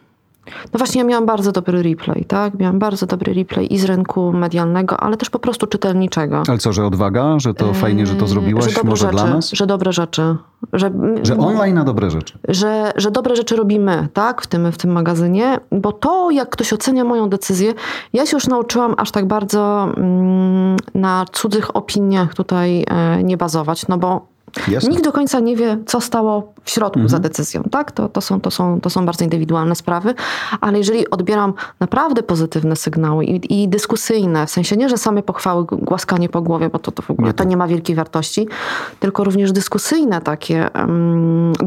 S3: No właśnie, ja miałam bardzo dobry replay, tak? Miałam bardzo dobry replay i z rynku medialnego, ale też po prostu czytelniczego.
S1: Ale co, że odwaga, że to fajnie, że to zrobiłaś,
S3: że dobre
S1: może
S3: rzeczy,
S1: dla nas?
S3: Że dobre rzeczy. Że,
S1: Że online na dobre rzeczy.
S3: że, że dobre rzeczy robimy, tak, w tym, w tym magazynie, bo to, jak ktoś ocenia moją decyzję, ja się już nauczyłam aż tak bardzo mm, na cudzych opiniach tutaj e, nie bazować, no bo
S1: Jasne.
S3: Nikt do końca nie wie, co stało w środku za decyzją, tak? To, to, są, to, są, to są bardzo indywidualne sprawy, ale jeżeli odbieram naprawdę pozytywne sygnały i, i dyskusyjne, w sensie nie, że same pochwały, głaskanie po głowie, bo to, to w ogóle
S1: Nie
S3: to nie ma wielkiej wartości, tylko również dyskusyjne takie,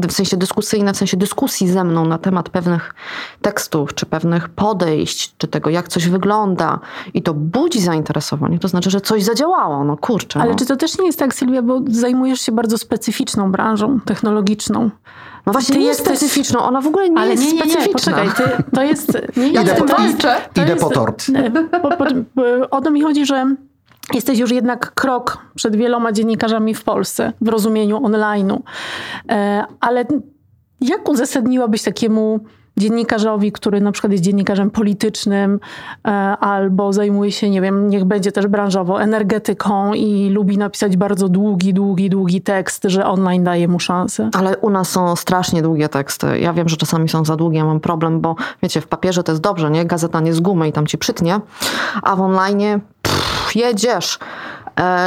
S3: w sensie dyskusyjne, w sensie dyskusji ze mną na temat pewnych tekstów, czy pewnych podejść, czy tego, jak coś wygląda i to budzi zainteresowanie, to znaczy, że coś zadziałało, no kurczę.
S2: Ale
S3: no.
S2: czy to też nie jest tak, Sylwia, bo zajmujesz się bardzo specyficzną branżą technologiczną.
S3: No właśnie
S2: Ty
S3: nie jest specyficzną, ona w ogóle nie
S2: Ale
S3: jest
S2: nie, nie, nie,
S3: specyficzna.
S2: poczekaj, ty, to jest... Nie,
S3: Ja
S2: nie,
S3: z tym
S2: to jest-
S3: walczę.
S2: to
S1: Idę
S2: jest-
S1: po tort.
S2: Po, po, po, o to mi chodzi, że jesteś już jednak krok przed wieloma dziennikarzami w Polsce w rozumieniu online'u. E, ale jak uzasadniłabyś takiemu dziennikarzowi, który na przykład jest dziennikarzem politycznym e, albo zajmuje się, nie wiem, niech będzie też branżowo energetyką i lubi napisać bardzo długi, długi, długi tekst, że online daje mu szansę.
S3: Ale u nas są strasznie długie teksty. Ja wiem, że czasami są za długie, ja mam problem, bo wiecie, w papierze to jest dobrze, nie? Gazeta nie z gumy i tam ci przytnie, a w online jedziesz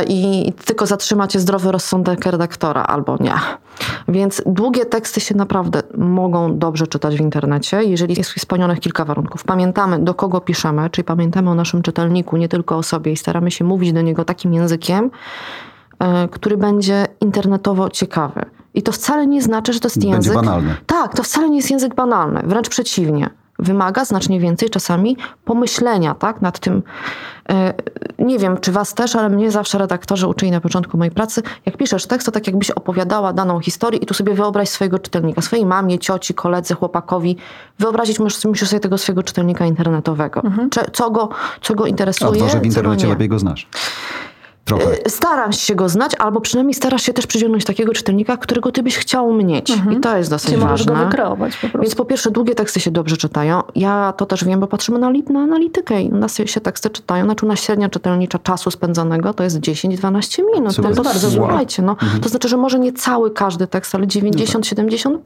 S3: i tylko zatrzyma cię zdrowy rozsądek redaktora albo nie. Więc długie teksty się naprawdę mogą dobrze czytać w internecie, jeżeli jest spełnionych kilka warunków. Pamiętamy, do kogo piszemy, czyli pamiętamy o naszym czytelniku, nie tylko o sobie i staramy się mówić do niego takim językiem, e, który będzie internetowo ciekawy. I to wcale nie znaczy, że to jest
S1: Będzie
S3: język.
S1: banalny.
S3: Tak, to wcale nie jest język banalny, wręcz przeciwnie. Wymaga znacznie więcej czasami pomyślenia tak, nad tym. e, Nie wiem, czy was też, ale mnie zawsze redaktorzy uczyli na początku mojej pracy, jak piszesz tekst, to tak jakbyś opowiadała daną historię i tu sobie wyobraź swojego czytelnika, swojej mamie, cioci, koledze, chłopakowi. Wyobrazić musisz, musisz sobie tego swojego czytelnika internetowego. Cze- Co, go, co go
S1: A
S3: interesuje,
S1: że w
S3: go
S1: internecie lepiej go znasz. Trochę.
S3: Staram się go znać, albo przynajmniej starasz się też przyciągnąć takiego czytelnika, którego ty byś chciał mieć. I to jest dosyć
S2: Czy możesz
S3: ważne.
S2: go wykreować po prostu.
S3: Więc po pierwsze, długie teksty się dobrze czytają. Ja to też wiem, bo patrzymy na, na analitykę i u nas się teksty czytają. Znaczy u nas średnia czytelnicza czasu spędzonego to jest 10-12 minut.
S1: Super.
S3: No to bardzo
S1: Wow.
S3: słuchajcie. No. To znaczy, że może nie cały każdy tekst, ale 90-70%,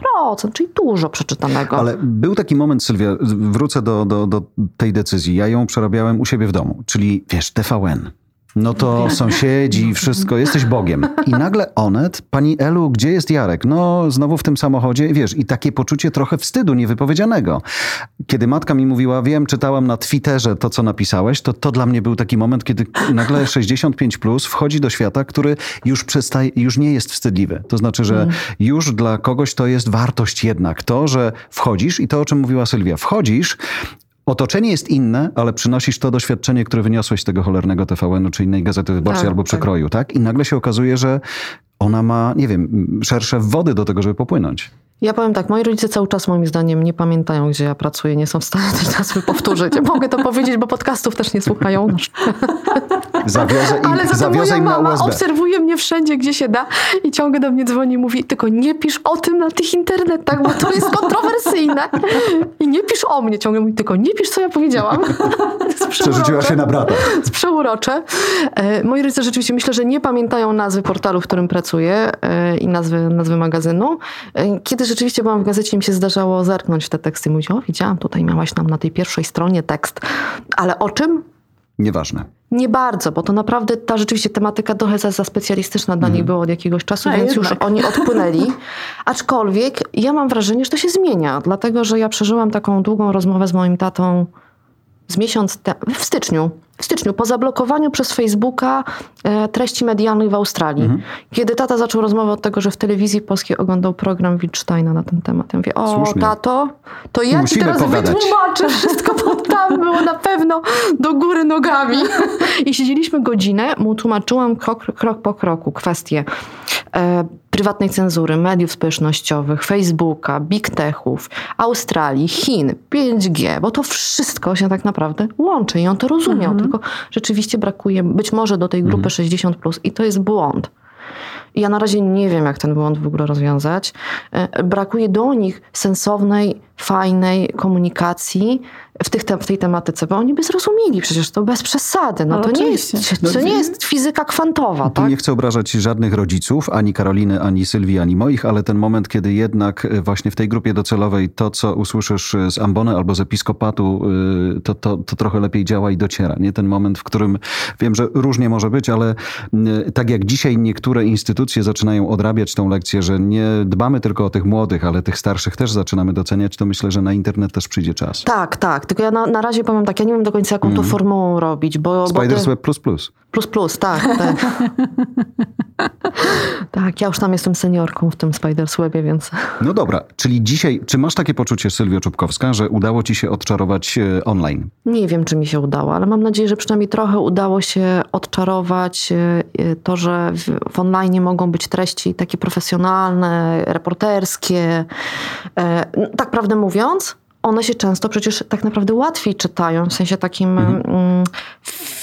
S3: czyli dużo przeczytanego.
S1: Ale był taki moment, Sylwia, wrócę do, do, do tej decyzji. Ja ją przerabiałem u siebie w domu, czyli wiesz, TVN. No to sąsiedzi, wszystko, jesteś Bogiem. I nagle Onet, pani Elu, gdzie jest Jarek? No, znowu w tym samochodzie, wiesz, i takie poczucie trochę wstydu niewypowiedzianego. Kiedy matka mi mówiła, wiem, czytałam na Twitterze to, co napisałeś, to to dla mnie był taki moment, kiedy nagle 65 plus wchodzi do świata, który już przestaje, już nie jest wstydliwy. To znaczy, że już dla kogoś to jest wartość jednak. To, że wchodzisz i to, o czym mówiła Sylwia, wchodzisz, Otoczenie jest inne, ale przynosisz to doświadczenie, które wyniosłeś z tego cholernego TVN-u, czy innej gazety wyborczej
S3: Tak,
S1: albo
S3: tak.
S1: przekroju, tak? I nagle się okazuje, że ona ma, nie wiem, szersze wody do tego, żeby popłynąć.
S3: Ja powiem tak, moi rodzice cały czas moim zdaniem nie pamiętają, gdzie ja pracuję, nie są w stanie tej nazwy powtórzyć. Ja mogę to powiedzieć, bo podcastów też nie słuchają.
S1: Zawiozę im,
S3: Ale za to
S1: zawiozę
S3: moja mama obserwuje mnie wszędzie, gdzie się da i ciągle do mnie dzwoni i mówi, tylko nie pisz o tym na tych internetach, bo to jest kontrowersyjne. I nie pisz o mnie. Ciągle mówi, tylko nie pisz, co ja powiedziałam.
S1: Przerzuciła się na brata.
S3: jest przeurocze. E, Moi rodzice rzeczywiście myślę, że nie pamiętają nazwy portalu, w którym pracuję e, i nazwy, nazwy magazynu. E, Kiedy rzeczywiście byłam w gazecie, mi się zdarzało zerknąć w te teksty i mówić, o widziałam, tutaj miałaś nam na tej pierwszej stronie tekst. Ale o czym?
S1: Nieważne.
S3: Nie bardzo, bo to naprawdę ta rzeczywiście tematyka trochę za, za specjalistyczna dla nich była od jakiegoś czasu,
S2: A,
S3: więc już
S2: jednak.
S3: oni odpłynęli. Aczkolwiek ja mam wrażenie, że to się zmienia, dlatego że ja przeżyłam taką długą rozmowę z moim tatą z miesiąc te, w styczniu, w styczniu, po zablokowaniu przez Facebooka e, treści medialnych w Australii.
S1: Mhm.
S3: Kiedy tata zaczął rozmowę od tego, że w telewizji polskiej oglądał program Wildsteina na ten temat. Ja mówię, o
S1: Słusznie.
S3: tato, to ja
S1: Musimy
S3: ci teraz
S1: pogadać.
S3: wytłumaczę wszystko, bo tam było na pewno do góry nogami. I siedzieliśmy godzinę, mu tłumaczyłam krok, krok po kroku kwestie e, prywatnej cenzury, mediów społecznościowych, Facebooka, big techów, Australii, Chin, 5G, bo to wszystko się tak naprawdę łączy i on to rozumiał, tylko rzeczywiście brakuje być może do tej grupy 60+, plus i to jest błąd. Ja na razie nie wiem, jak ten błąd w ogóle rozwiązać. E, Brakuje do nich sensownej, fajnej komunikacji w, tych, te- w tej tematyce, bo oni by zrozumieli przecież to bez przesady. No
S2: Ale
S3: to nie, jest, to nie jest fizyka kwantowa, tak?
S1: nie chcę obrażać żadnych rodziców, ani Karoliny, ani Sylwii, ani moich, ale ten moment, kiedy jednak e, właśnie w tej grupie docelowej to, co usłyszysz e, z ambony albo z episkopatu, to, to, to trochę lepiej działa i dociera. Nie ten moment, w którym wiem, że różnie może być, ale tak jak dzisiaj niektóre instytucje zaczynają odrabiać tą lekcję, że nie dbamy tylko o tych młodych, ale tych starszych też zaczynamy doceniać, to myślę, że na internet też przyjdzie czas.
S3: Tak, tak. Tylko ja na, na razie powiem tak, ja nie wiem do końca, jaką to formułą robić, bo... bo te-
S1: Spiders Web plus plus.
S3: Plus, plus, tak. tak. tak, ja już tam jestem seniorką w tym Spiders Webie, więc...
S1: No dobra, czyli dzisiaj, czy masz takie poczucie, Sylwio Czubkowska, że udało ci się odczarować e, online?
S3: Nie wiem, czy mi się udało, ale mam nadzieję, że przynajmniej trochę udało się odczarować e, e, to, że w, w online mogą być treści takie profesjonalne, reporterskie. E, Tak prawdę mówiąc, one się często przecież tak naprawdę łatwiej czytają, w sensie takim mm,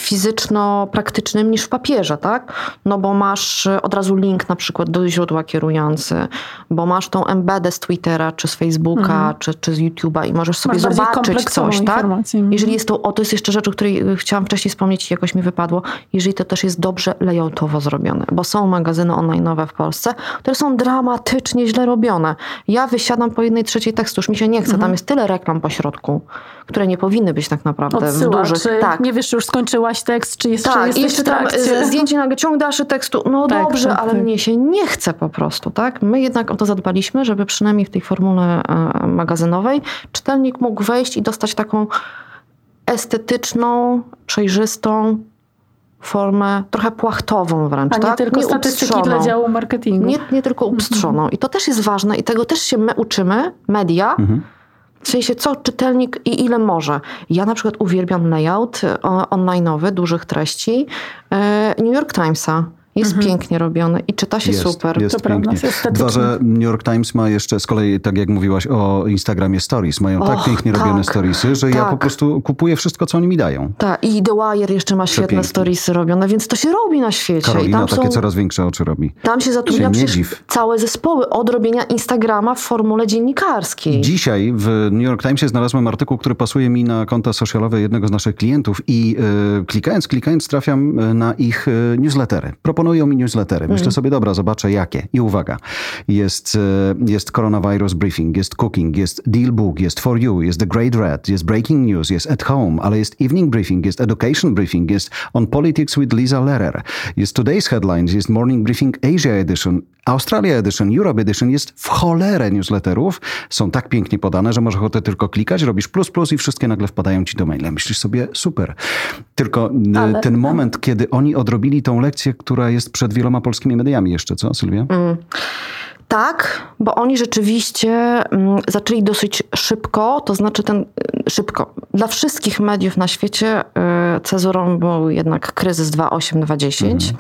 S3: fizyczno-praktycznym niż w papierze, tak? No bo masz e, od razu link na przykład do źródła kierujący, bo masz tą embedę z Twittera, czy z Facebooka, czy, czy z YouTube'a i możesz sobie
S2: Masz
S3: zobaczyć coś, tak?
S2: Mhm.
S3: Jeżeli jest to, o to jest jeszcze rzecz, o której y, chciałam wcześniej wspomnieć i jakoś mi wypadło, jeżeli to też jest dobrze layoutowo zrobione, bo są magazyny online'owe w Polsce, które są dramatycznie źle robione. Ja wysiadam po jednej trzeciej tekstu, już mi się nie chce,
S2: Mhm.
S3: tam jest tyle reklam po środku, które nie powinny być tak naprawdę
S2: Odsyła,
S3: w dużych...
S2: czy
S3: tak.
S2: nie wiesz, czy już skończyłaś tekst, czy jeszcze
S3: Tak, i
S2: jesteś
S3: jeszcze tam zdjęcie nagle ciąg dalszy tekstu. No
S2: Tak,
S3: dobrze,
S2: tak,
S3: ale
S2: tak.
S3: mnie się nie chce po prostu, tak? My jednak o to zadbaliśmy, żeby przynajmniej w tej formule e, magazynowej czytelnik mógł wejść i dostać taką estetyczną, przejrzystą formę, trochę płachtową wręcz,
S2: A nie
S3: tak?
S2: tylko statystyki
S3: uprzystrzoną.
S2: dla działu marketingu.
S3: Nie, nie tylko uprzystrzoną. I to też jest ważne i tego też się my uczymy, media, w sensie co czytelnik i ile może. Ja na przykład uwielbiam layout e, online'owy, dużych treści e, New York Timesa. Jest pięknie robiony i czyta się
S1: Jest,
S3: super.
S1: Jest
S2: To
S1: pięknie. Dwa, że New York Times ma jeszcze z kolei, tak jak mówiłaś o Instagramie Stories, mają tak
S3: Och,
S1: pięknie
S3: tak,
S1: robione storiesy, że ja
S3: tak.
S1: po prostu kupuję wszystko, co oni mi dają.
S3: Tak, i The Wire jeszcze ma świetne
S1: Przepięknie.
S3: storiesy robione, więc to się robi na świecie. I
S1: Karolina
S3: tam
S1: takie
S3: są,
S1: coraz większe oczy robi.
S3: tam się zatrudnia
S1: Się dziw.
S3: całe zespoły od robienia Instagrama w formule dziennikarskiej.
S1: Dzisiaj w New York Timesie znalazłem artykuł, który pasuje mi na konta socialowe jednego z naszych klientów i e, klikając, klikając trafiam e, na ich e, newslettery. Proponują mi newslettery. Myślę sobie, dobra, zobaczę jakie. I uwaga, jest, e, jest Coronavirus Briefing, jest Cooking, jest Deal Book, jest For You, jest The Great Red, jest Breaking News, jest At Home, ale jest Evening Briefing, jest Education Briefing, jest On Politics with Lisa Lehrer, jest Today's Headlines, jest Morning Briefing Asia Edition, Australia Edition, Europe Edition, jest w cholerę newsletterów. Są tak pięknie podane, że możesz ochotę tylko klikać, robisz plus plus i wszystkie nagle wpadają ci do maila. Myślisz sobie, super. Tylko e,
S2: Ale-
S1: ten moment, kiedy oni odrobili tą lekcję, która jest przed wieloma polskimi mediami jeszcze, co Sylwia?
S3: Tak, bo oni rzeczywiście mm, zaczęli dosyć szybko, to znaczy ten y, szybko. Dla wszystkich mediów na świecie y, cezurą był jednak kryzys 2.8-2.10,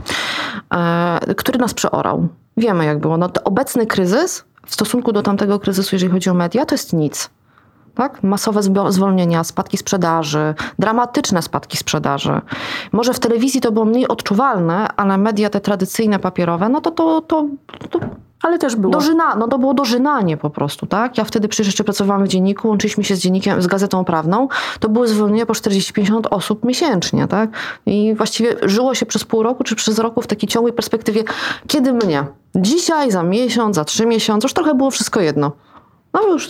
S3: y, który nas przeorał. Wiemy jak było. No, obecny kryzys w stosunku do tamtego kryzysu, jeżeli chodzi o media, to jest nic. Tak? Masowe zwolnienia, spadki sprzedaży, dramatyczne spadki sprzedaży. Może w telewizji to było mniej odczuwalne, ale media te tradycyjne, papierowe, no to, to, to, to
S2: Ale też było.
S3: Dożyna, no to było dożynanie po prostu, tak? Ja wtedy przecież jeszcze pracowałam w dzienniku, łączyliśmy się z dziennikiem, z gazetą prawną. To były zwolnienia po 40-50 osób miesięcznie, tak? I właściwie żyło się przez pół roku czy przez roku w takiej ciągłej perspektywie, kiedy mnie? Dzisiaj, za miesiąc, za trzy miesiące, już trochę było wszystko jedno. No już.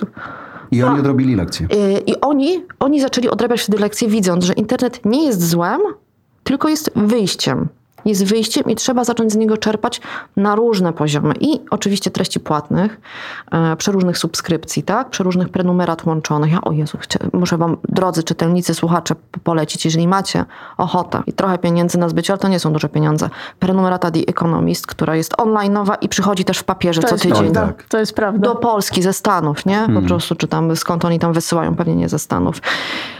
S1: I oni odrobili lekcję.
S3: Yy, I oni, oni zaczęli odrabiać wtedy lekcje, widząc, że internet nie jest złem, tylko jest wyjściem. Jest wyjściem i trzeba zacząć z niego czerpać na różne poziomy. I oczywiście treści płatnych, e, przeróżnych subskrypcji, tak? przeróżnych prenumerat łączonych. Ja, o Jezu, muszę wam, drodzy czytelnicy, słuchacze, polecić, jeżeli macie ochotę i trochę pieniędzy na zbycie, ale to nie są duże pieniądze. Prenumerata The Economist, która jest online'owa i przychodzi też w papierze
S2: to
S3: co tydzień.
S2: Tak. To jest prawda.
S3: Do Polski, ze Stanów, nie? Po hmm. prostu czytam, skąd oni tam wysyłają, pewnie nie ze Stanów.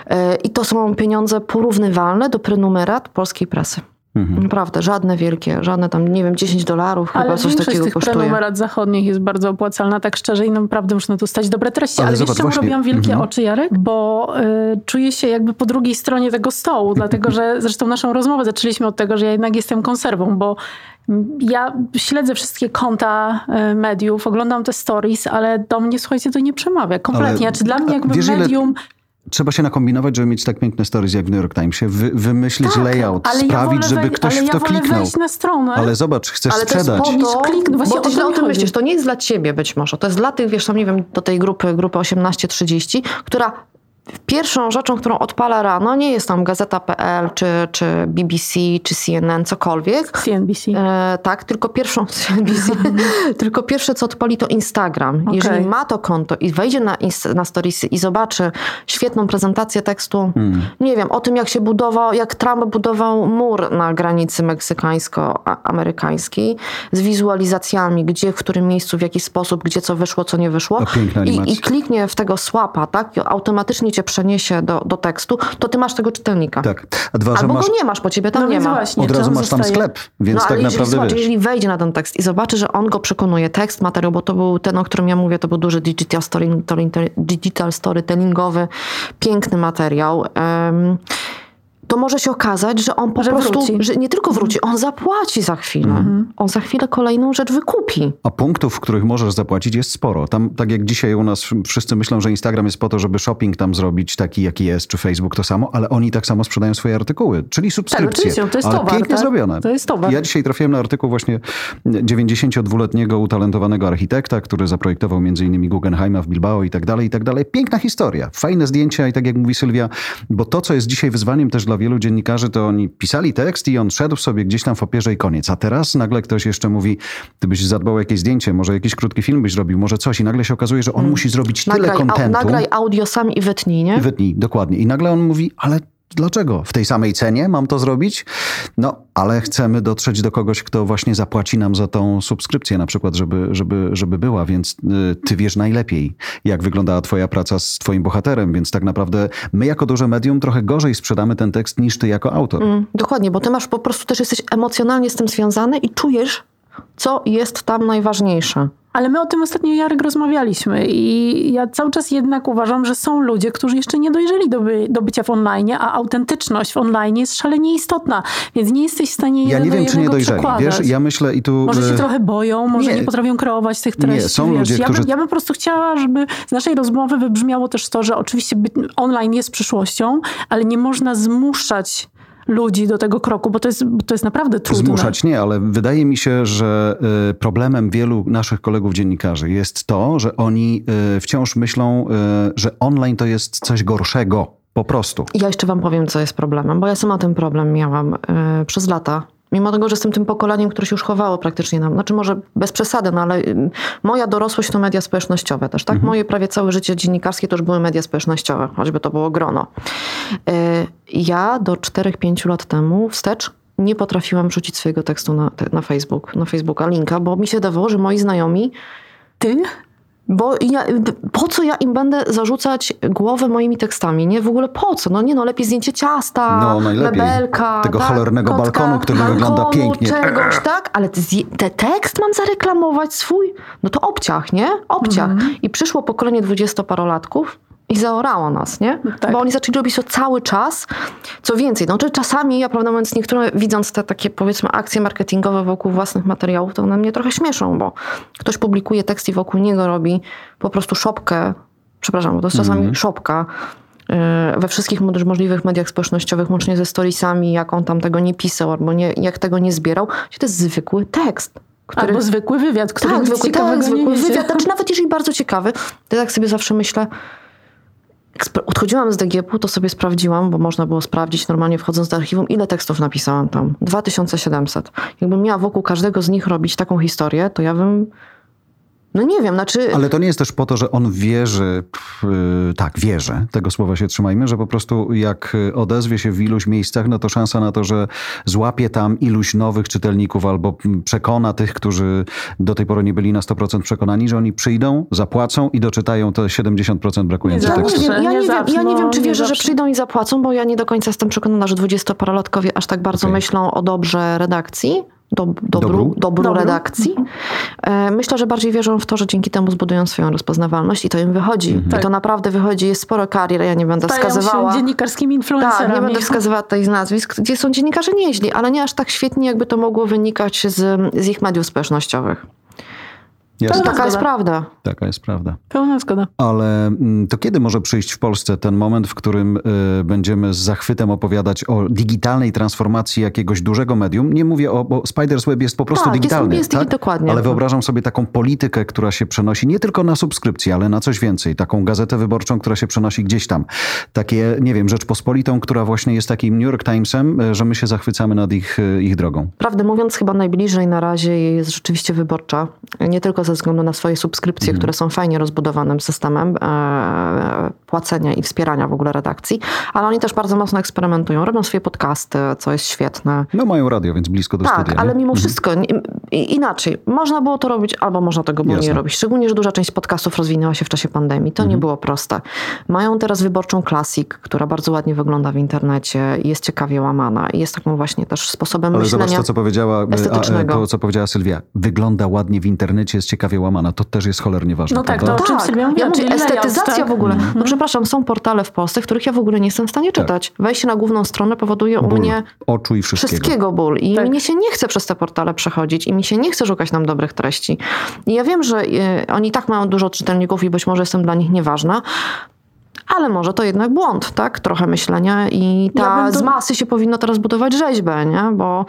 S3: E, I to są pieniądze porównywalne do prenumerat polskiej prasy. Mhm. Naprawdę, żadne wielkie, żadne tam, nie wiem, 10 dolarów
S2: ale
S3: chyba coś takiego
S2: tych
S3: kosztuje.
S2: prenumerat zachodnich jest bardzo opłacalna, tak szczerze i naprawdę można tu stać dobre treści. Ale, ale zobacz, wiesz, czemu robiłam wielkie mhm. oczy, Jarek? Bo y, czuję się jakby po drugiej stronie tego stołu, dlatego że zresztą naszą rozmowę zaczęliśmy od tego, że ja jednak jestem konserwą, bo ja śledzę wszystkie konta y, mediów, oglądam te stories, ale do mnie, słuchajcie, to nie przemawia kompletnie. Ale, Czy dla mnie jakby wiesz, medium... Ile
S1: Trzeba się nakombinować, żeby mieć tak piękne stories jak w New York Timesie, wy, wymyślić tak, layout, sprawić, ja żeby ktoś
S2: w
S1: to
S2: ja
S1: kliknął.
S2: na stronę.
S1: Ale zobacz, chcesz
S3: ale
S1: sprzedać.
S3: To jest po to, kliknął, właśnie bo ty źle o tym myślisz. To nie jest dla ciebie być może. To jest dla tych, wiesz, tam nie wiem, do tej grupy, grupy 18-30, która Pierwszą rzeczą, którą odpala rano, nie jest tam gazeta.pl, czy, czy BBC, czy CNN, cokolwiek.
S2: CNBC.
S3: E, tak, tylko pierwszą CNBC, tylko pierwsze, co odpali, to Instagram. Okay. Jeżeli ma to konto i wejdzie na, na storiesy i zobaczy świetną prezentację tekstu, hmm. nie wiem, o tym, jak się budował, jak Trump budował mur na granicy meksykańsko-amerykańskiej, z wizualizacjami, gdzie, w którym miejscu, w jaki sposób, gdzie co wyszło, co nie wyszło. I, I kliknie w tego swapa, tak, automatycznie cię przeniesie do, do tekstu, to ty masz tego czytelnika.
S1: Tak.
S3: A dwa, Albo masz... go nie masz, bo ciebie tam no nie ma.
S2: Właśnie,
S1: Od razu masz tam sklep, więc no, tak
S3: jeżeli,
S1: naprawdę
S3: wiesz. jeżeli wejdzie na ten tekst i zobaczy, że on go przekonuje, tekst, materiał, bo to był ten, o którym ja mówię, to był duży digital, story, digital storytellingowy, piękny materiał. Um, to może się okazać, że on po że prostu, wróci. że nie tylko wróci, on zapłaci za chwilę. Mhm. On za chwilę kolejną rzecz wykupi.
S1: A punktów, w których możesz zapłacić jest sporo. Tam, tak jak dzisiaj u nas wszyscy myślą, że Instagram jest po to, żeby shopping tam zrobić taki, jaki jest, czy Facebook to samo, ale oni tak samo sprzedają swoje artykuły, czyli subskrypcje.
S2: Tak, to jest
S1: ale
S2: towar,
S1: pięknie
S2: tak?
S1: zrobione.
S2: To jest towar.
S1: Ja dzisiaj trafiłem na artykuł właśnie 92-letniego utalentowanego architekta, który zaprojektował między innymi Guggenheima w Bilbao i tak dalej, i tak dalej. Piękna historia, fajne zdjęcia i tak jak mówi Sylwia, bo to, co jest dzisiaj wyzwaniem też dla wielu dziennikarzy, to oni pisali tekst i on szedł sobie gdzieś tam w opierze i koniec. A teraz nagle ktoś jeszcze mówi, ty byś zadbał jakieś zdjęcie, może jakiś krótki film byś robił, może coś i nagle się okazuje, że on hmm. musi zrobić nagraj, tyle kontentu.
S3: nagraj audio sam i wytnij, nie?
S1: I wytnij, dokładnie. I nagle on mówi, ale Dlaczego? W tej samej cenie mam to zrobić? No, ale chcemy dotrzeć do kogoś, kto właśnie zapłaci nam za tą subskrypcję, na przykład, żeby, żeby, żeby była, więc y, ty wiesz najlepiej, jak wyglądała twoja praca z twoim bohaterem, więc tak naprawdę my jako duże medium trochę gorzej sprzedamy ten tekst niż ty jako autor. Mm,
S3: dokładnie, bo ty masz po prostu też jesteś emocjonalnie z tym związany i czujesz, co jest tam najważniejsze.
S2: Ale my o tym ostatnio, Jarek, rozmawialiśmy i ja cały czas jednak uważam, że są ludzie, którzy jeszcze nie dojrzeli do, by, do bycia w online, a autentyczność w online jest szalenie istotna, więc nie jesteś w stanie
S1: Ja nie wiem, czy nie dojrzeli. Wiesz, ja myślę i tu...
S2: Może się e, trochę boją, może nie, nie potrafią kreować tych treści.
S1: Nie, są wiesz, ludzie,
S2: ja, bym, ja bym po prostu chciała, żeby z naszej rozmowy wybrzmiało też to, że oczywiście online jest przyszłością, ale nie można zmuszać ludzi do tego kroku, bo to jest, to jest naprawdę trudne.
S1: Zmuszać nie, ale wydaje mi się, że y, problemem wielu naszych kolegów dziennikarzy jest to, że oni y, wciąż myślą, y, że online to jest coś gorszego. Po prostu.
S3: Ja jeszcze wam powiem, co jest problemem, bo ja sama ten problem miałam przez lata Mimo tego, że jestem tym pokoleniem, które się już chowało praktycznie nam, znaczy może bez przesady, no ale moja dorosłość to media społecznościowe też, tak? Mhm. Moje prawie całe życie dziennikarskie to już były media społecznościowe, choćby to było grono. E, ja do 4-5 lat temu wstecz nie potrafiłam wrzucić swojego tekstu na, na Facebook, na Facebooka linka, bo mi się dawało, że moi znajomi
S2: ty?
S3: Bo ja, po co ja im będę zarzucać głowę moimi tekstami? Nie, w ogóle po co? No nie, no lepiej zdjęcie ciasta, no, mebelka.
S1: Tego tak, cholernego kotka, balkonu, który balkonu, wygląda pięknie.
S3: czegoś, tak? Ale te tekst mam zareklamować swój? No to obciach, nie? Obciach. -hmm. I przyszło pokolenie dwudziestoparolatków, i zaorało nas, nie? Tak. Bo oni zaczęli robić to cały czas. Co więcej, no, czasami, ja prawdę mówiąc, niektóre widząc te takie powiedzmy akcje marketingowe wokół własnych materiałów, to one mnie trochę śmieszą, bo ktoś publikuje tekst i wokół niego robi po prostu szopkę, przepraszam, bo to jest czasami mm szopka, y, we wszystkich możliwych mediach społecznościowych, łącznie ze storiesami, jak on tam tego nie pisał, albo nie, jak tego nie zbierał, to jest zwykły tekst.
S2: Który... Albo zwykły wywiad, który
S3: tak,
S2: zwykły, tak,
S3: zwykły wywiad. Znaczy, nawet jeżeli bardzo ciekawy, to tak sobie zawsze myślę, odchodziłam z DGP-u, to sobie sprawdziłam, bo można było sprawdzić normalnie wchodząc do archiwum, ile tekstów napisałam tam. 2700. Jakbym miała wokół każdego z nich robić taką historię, to ja bym no nie wiem, znaczy...
S1: Ale to nie jest też po to, że on wierzy, yy, tak, wierzy, tego słowa się trzymajmy, że po prostu jak odezwie się w iluś miejscach, no to szansa na to, że złapie tam iluś nowych czytelników albo przekona tych, którzy do tej pory nie byli na 100% przekonani, że oni przyjdą, zapłacą i doczytają te 70% brakujących tekstów.
S3: Ja nie, wiem, ja nie wiem, czy wierzę, że przyjdą i zapłacą, bo ja nie do końca jestem przekonana, że dwudziestoparolatkowie aż tak bardzo okay. myślą o dobrze redakcji do, dobru, dobru? dobru redakcji. Mhm. Myślę, że bardziej wierzą w to, że dzięki temu zbudują swoją rozpoznawalność i to im wychodzi. Mhm. I tak. to naprawdę wychodzi. Jest sporo karier, ja nie będę
S2: Stają
S3: wskazywała.
S2: Się dziennikarskimi influencerami.
S3: Tak, nie będę wskazywała tej nazwisk, gdzie są dziennikarze nieźli, ale nie aż tak świetnie, jakby to mogło wynikać z, z ich mediów społecznościowych. Jasne. Taka jest prawda.
S1: Taka jest prawda.
S2: Pełna zgoda.
S1: Ale mm, to kiedy może przyjść w Polsce ten moment, w którym y, będziemy z zachwytem opowiadać o digitalnej transformacji jakiegoś dużego medium? Nie mówię o, bo Spider's Web jest po prostu
S3: tak,
S1: digitalny.
S3: Jest, jest
S1: tak?
S3: dokładnie.
S1: Ale wyobrażam sobie taką politykę, która się przenosi nie tylko na subskrypcję, ale na coś więcej. Taką gazetę wyborczą, która się przenosi gdzieś tam. Takie, nie wiem, Rzeczpospolitą, która właśnie jest takim New York Timesem, y, że my się zachwycamy nad ich, y, ich drogą.
S3: Prawdę mówiąc, chyba najbliżej na razie jest rzeczywiście wyborcza. Nie tylko ze względu na swoje subskrypcje, mhm. które są fajnie rozbudowanym systemem e, płacenia i wspierania w ogóle redakcji, ale oni też bardzo mocno eksperymentują, robią swoje podcasty, co jest świetne.
S1: No mają radio, więc blisko do
S3: tak,
S1: studia.
S3: Tak, ale mimo mhm. wszystko inaczej. Można było to robić, albo można tego było nie robić. Szczególnie, że duża część podcastów rozwinęła się w czasie pandemii. To mhm. nie było proste. Mają teraz wyborczą Classic, która bardzo ładnie wygląda w internecie i jest ciekawie łamana. I jest taką właśnie też sposobem
S1: ale
S3: myślenia
S1: zobacz to, co powiedziała,
S3: estetycznego.
S1: A, to, co powiedziała Sylwia. Wygląda ładnie w internecie, jest ciekawie łamana to też jest cholernie ważne.
S2: No tak, to o czym
S3: tak.
S2: Sylwia mówiła,
S3: ja mówię, estetyzacja
S2: tak?
S3: w ogóle. Mm. No przepraszam, są portale w Polsce, których ja w ogóle nie jestem w stanie tak. czytać. Tak. Wejście na główną stronę powoduje
S1: ból,
S3: u mnie
S1: oczu i wszystkiego.
S3: wszystkiego ból. I tak. mnie się nie chce przez te portale przechodzić i mi się nie chce szukać nam dobrych treści. I ja wiem, że y, oni tak mają dużo czytelników i być może jestem dla nich nieważna, ale może to jednak błąd, tak? Trochę myślenia i ta ja z masy się powinno teraz budować rzeźbę, nie? Bo,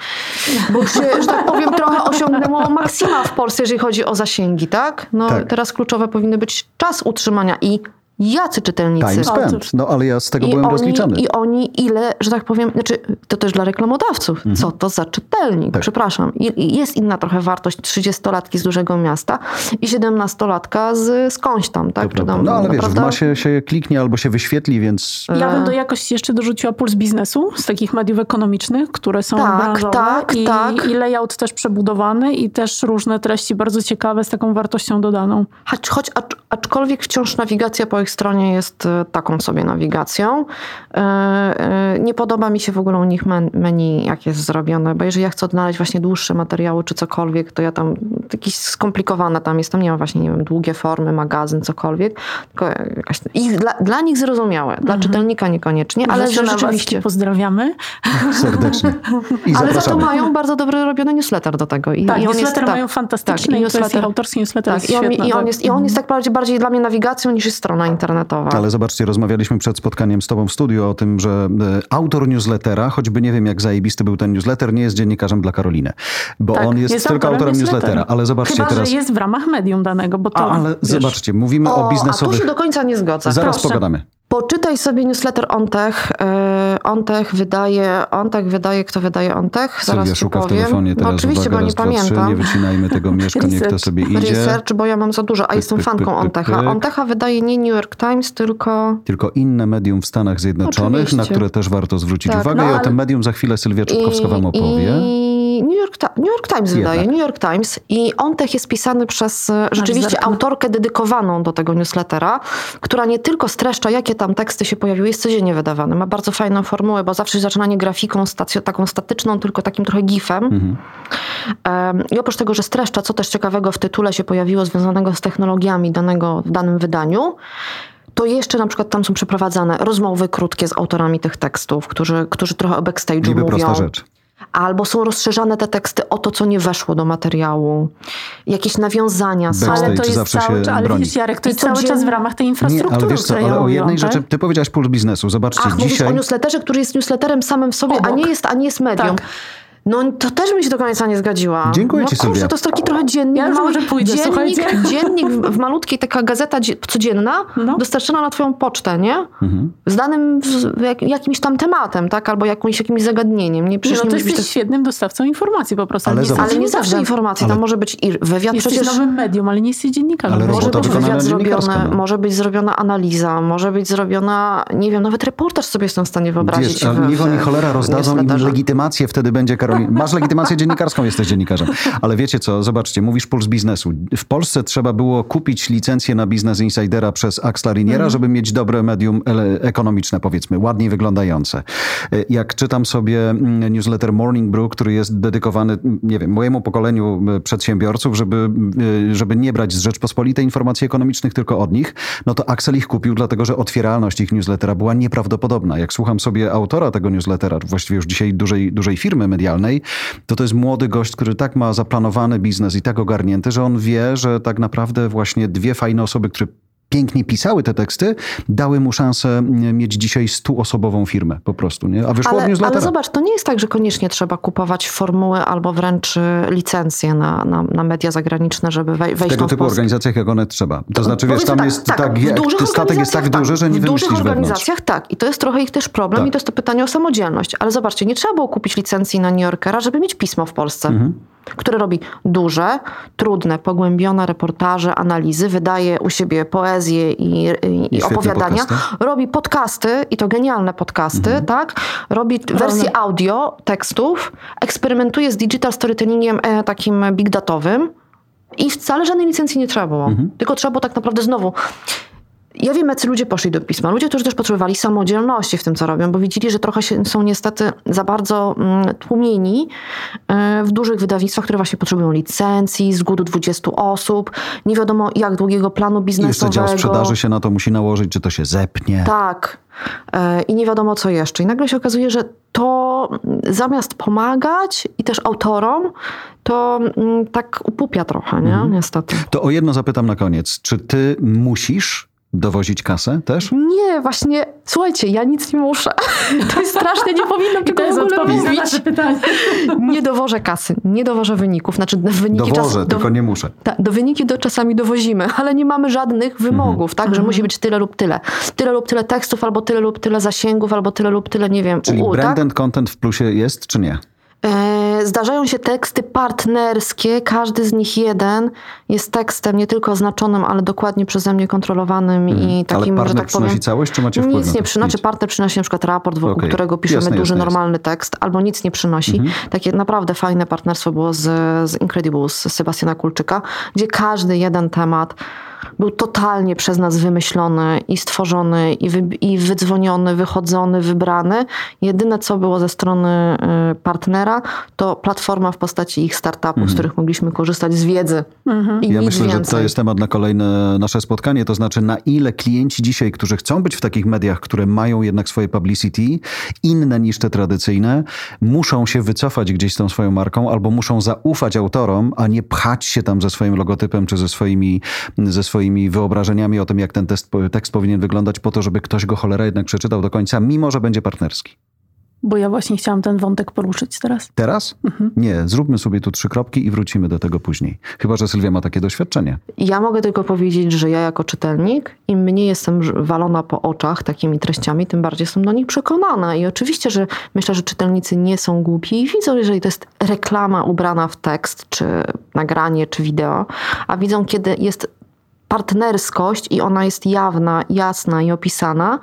S3: bo się, że tak powiem, trochę osiągnęło maksima w Polsce, jeżeli chodzi o zasięgi, tak? No tak. teraz kluczowe powinny być czas utrzymania i jacy czytelnicy.
S1: Time spent. No ale ja z tego
S3: I
S1: byłem
S3: oni,
S1: rozliczany.
S3: I oni ile, że tak powiem, znaczy to też dla reklamodawców. Mhm. Co to za czytelnik? Tak. Przepraszam. I, jest inna trochę wartość 30-latki z dużego miasta i 17-latka z skądś tam, tak?
S1: To no ale wiesz, w masie się kliknie albo się wyświetli, więc...
S2: Ja bym do jakości jeszcze dorzuciła puls biznesu z takich mediów ekonomicznych, które są tak, branżowe tak, i, tak. i layout też przebudowany i też różne treści bardzo ciekawe z taką wartością dodaną.
S3: Choć, choć aczkolwiek wciąż nawigacja po stronie jest e, taką sobie nawigacją. E, e, nie podoba mi się w ogóle u nich menu, jak jest zrobione, bo jeżeli ja chcę odnaleźć właśnie dłuższe materiały czy cokolwiek, to ja tam jakieś skomplikowane tam jest, tam nie ma właśnie, nie wiem, długie formy, magazyn, cokolwiek, tylko jakaś, ich, dla, dla nich zrozumiałe, dla mhm. czytelnika niekoniecznie, ale że rzeczywiście...
S2: pozdrawiamy.
S1: Serdecznie.
S3: I ale za to mają bardzo dobry robiony newsletter do tego.
S2: I, tak, i on newsletter jest, mają tak, fantastyczny tak, i newsletter, autorski newsletter tak, jest
S3: i on,
S2: świetny,
S3: i on, tak. jest, i on jest tak bardziej, bardziej dla mnie nawigacją niż jest strona internetowa.
S1: Ale zobaczcie, rozmawialiśmy przed spotkaniem z tobą w studiu o tym, że e, autor newslettera, choćby nie wiem jak zajebisty był ten newsletter, nie jest dziennikarzem dla Karoliny. Bo tak, on jest, jest tylko autorem, autorem newslettera. Ale zobaczcie
S2: Chyba,
S1: teraz...
S2: że jest w ramach medium danego, bo to... A,
S1: ale wiesz... zobaczcie, mówimy o, o biznesowych...
S3: A tu się do końca nie zgodzę.
S1: Zaraz Proszę. pogadamy.
S3: Poczytaj sobie newsletter Ontech. E, Ontech wydaje, Ontech wydaje, kto wydaje Ontech?
S1: Zaraz Sylwia szuka powiem. w telefonie teraz,
S3: no, oczywiście,
S1: uwaga,
S3: bo nie pamiętam.
S1: nie wycinajmy tego mieszka, niech to sobie idzie.
S3: Research, bo ja mam za dużo, a jestem pyk, fanką pyk, Ontecha. Ontecha wydaje nie New York Times, tylko...
S1: Tylko inne medium w Stanach Zjednoczonych, oczywiście. na które też warto zwrócić tak, uwagę no, i o tym medium za chwilę Sylwia Czubkowska wam opowie.
S3: I New York, New York Times Jednak. wydaje, New York Times i Ontech jest pisany przez e, rzeczywiście autorkę dedykowaną do tego newslettera, która nie tylko streszcza, jakie tam teksty się pojawiły, jest codziennie wydawany. Ma bardzo fajną formułę, bo zawsze zaczyna nie grafiką taką statyczną, tylko takim trochę gifem. Mhm. I oprócz tego, że streszcza, co też ciekawego w tytule się pojawiło związanego z technologiami danego, w danym wydaniu, to jeszcze na przykład tam są przeprowadzane rozmowy krótkie z autorami tych tekstów, którzy, którzy trochę o backstage'u mówią.
S1: prosta rzecz
S3: albo są rozszerzane te teksty o to, co nie weszło do materiału. Jakieś nawiązania
S1: są. Ale to jest cały czas,
S2: ale widzisz Jarek, to jest cały czas w ramach tej infrastruktury,
S1: nie, ale wiesz co, ale o jednej tak? rzeczy, ty powiedziałaś puls biznesu, zobaczcie
S3: Ach,
S1: dzisiaj...
S3: o newsletterze, który jest newsletterem samym w sobie, Obok. a nie jest, a nie jest medium. Tak. No to też bym się do końca nie zgodziła.
S1: Dziękuję
S3: no,
S1: ci,
S3: kurczę, to jest taki trochę dziennik.
S2: Ja już może pójdę,
S3: dziennik,
S2: słuchajcie.
S3: dziennik w, w malutkiej, taka gazeta dzie- codzienna,
S2: No.
S3: dostarczona na twoją pocztę, nie?
S1: Mhm.
S3: Z danym z, jak, jakimś tam tematem, tak? Albo jakimś, jakimś zagadnieniem. Nie, przecież
S2: no
S3: nie
S2: to jesteś świetnym dostawcą informacji po prostu.
S1: Ale
S2: nie
S3: Ale nie zawsze informacji.
S1: Ale-
S3: Tam może być i wywiad
S2: Jesteś
S3: przecież...
S2: nowym medium, ale nie jesteś dziennikarzem.
S1: Ale
S3: Może być wywiad zrobiony,
S1: no.
S3: może być zrobiona analiza, może być zrobiona, nie wiem, nawet reportaż sobie jestem w stanie wyobrazić.
S1: Wiesz,
S3: w-
S1: niech oni cholera rozdadzą im legitymację, wtedy będzie Karolina. Masz legitymację dziennikarską, jesteś dziennikarzem. Ale wiecie co, zobaczcie, mówisz puls biznesu. W Polsce trzeba było kupić licencję na Business Insidera przez Axla Riniera,
S3: Mhm.
S1: żeby mieć dobre medium ekonomiczne, powiedzmy, ładniej wyglądające. E, Jak czytam sobie mm, newsletter Morning Brew, który jest dedykowany, mm, nie wiem, mojemu pokoleniu przedsiębiorców, żeby, e, żeby nie brać z Rzeczpospolitej informacji ekonomicznych, tylko od nich, no to Axel ich kupił, dlatego że otwieralność ich newslettera była nieprawdopodobna. Jak słucham sobie autora tego newslettera, właściwie już dzisiaj dużej, dużej firmy medialnej, to to jest młody gość, który tak ma zaplanowany biznes i tak ogarnięty, że on wie, że tak naprawdę właśnie dwie fajne osoby, które pięknie pisały te teksty, dały mu szansę mm, mieć dzisiaj stuosobową firmę po prostu, nie? A wyszło
S3: Ale, ale zobacz, to nie jest tak, że koniecznie trzeba kupować formuły albo wręcz y, licencje na, na, na media zagraniczne, żeby wej,
S1: w
S3: wejść
S1: tego typu
S3: Polskę.
S1: organizacjach, jak one trzeba. To znaczy, wiesz, tam jest tak,
S3: w
S1: jak, statek jest tak
S3: organizacjach
S1: duży, że nie
S3: W dużych
S1: wymyślisz wewnątrz.
S3: organizacjach tak. I to jest trochę ich też problem
S1: Tak.
S3: i to jest to pytanie o samodzielność. Ale zobaczcie, nie trzeba było kupić licencji na New Yorkera, żeby mieć pismo w Polsce.
S1: Mhm.
S3: Które robi duże, trudne, pogłębione reportaże, analizy, wydaje u siebie poezję i, i, i opowiadania,
S1: podcasty.
S3: robi podcasty i to genialne podcasty,
S1: Mhm.
S3: tak? Robi wersje audio tekstów, eksperymentuje z digital storytellingiem e, takim big datowym i wcale żadnej licencji nie trzeba było.
S1: Mhm.
S3: Tylko trzeba było tak naprawdę znowu ja wiem, jacy ludzie poszli do pisma. Ludzie, którzy też potrzebowali samodzielności w tym, co robią, bo widzieli, że trochę się, są niestety za bardzo mm, tłumieni e, w dużych wydawnictwach, które właśnie potrzebują licencji, zgód 20 osób, nie wiadomo jak długiego planu
S1: I jeszcze
S3: biznesowego.
S1: dział sprzedaży się na to musi nałożyć, czy to się zepnie.
S3: Tak. E, I nie wiadomo co jeszcze. I nagle się okazuje, że to mm, zamiast pomagać i też autorom, to mm, tak upupia trochę, nie?
S1: Mhm.
S3: Niestety.
S1: To o jedno zapytam na koniec. Czy ty musisz dowozić kasę też?
S3: Nie, właśnie, słuchajcie, ja nic nie muszę. To jest straszne, nie powinnam tego w ogóle
S2: na
S3: mówić.
S2: nasze pytanie.
S3: Nie dowożę kasy, nie dowożę wyników. Znaczy wyniki
S1: Dowożę,
S3: czas,
S1: tylko
S3: do,
S1: nie muszę.
S3: ta, do wyniki do czasami dowozimy, ale nie mamy żadnych wymogów, tak, że musi być tyle lub tyle. Tyle lub tyle tekstów, albo tyle lub tyle zasięgów, albo tyle lub tyle, nie wiem,
S1: Czyli
S3: UU, tak?
S1: content w plusie jest, czy nie?
S3: E, Zdarzają się teksty partnerskie, każdy z nich jeden jest tekstem nie tylko oznaczonym, ale dokładnie przeze mnie kontrolowanym i
S1: Mhm. Ale
S3: takim, że
S1: partner
S3: tak powiem.
S1: przynosi całość, czy macie wpływ
S3: Nic nie przynosi.
S1: Nic.
S3: Partner przynosi na przykład raport, wokół
S1: Okej.
S3: którego piszemy
S1: Jasne,
S3: duży,
S1: jasne, jasne.
S3: normalny tekst, albo nic nie przynosi.
S1: Mhm.
S3: Takie naprawdę fajne partnerstwo było z, z Incredibles, z Sebastiana Kulczyka, gdzie każdy jeden temat był totalnie przez nas wymyślony i stworzony i, wy, i wydzwoniony, wychodzony, wybrany. Jedyne, co było ze strony y, partnera, to platforma w postaci ich startupu, z których mogliśmy korzystać z wiedzy. I
S1: Mhm. Ja
S3: nic
S1: myślę,
S3: więcej.
S1: że to jest temat na kolejne nasze spotkanie, to znaczy na ile klienci dzisiaj, którzy chcą być w takich mediach, które mają jednak swoje publicity, inne niż te tradycyjne, muszą się wycofać gdzieś z tą swoją marką albo muszą zaufać autorom, a nie pchać się tam ze swoim logotypem czy ze swoimi, ze swoimi wyobrażeniami o tym, jak ten test, tekst powinien wyglądać po to, żeby ktoś go cholera jednak przeczytał do końca, mimo że będzie partnerski.
S2: Bo ja właśnie chciałam ten wątek poruszyć teraz.
S1: Teraz? Nie, zróbmy sobie tu trzy kropki i wrócimy do tego później. Chyba, że Sylwia ma takie doświadczenie.
S3: Ja mogę tylko powiedzieć, że ja jako czytelnik, im mniej jestem walona po oczach takimi treściami, tym bardziej jestem do nich przekonana. I oczywiście, że myślę, że czytelnicy nie są głupi i widzą, jeżeli to jest reklama ubrana w tekst, czy nagranie, czy wideo, a widzą, kiedy jest partnerskość i ona jest jawna, jasna i opisana,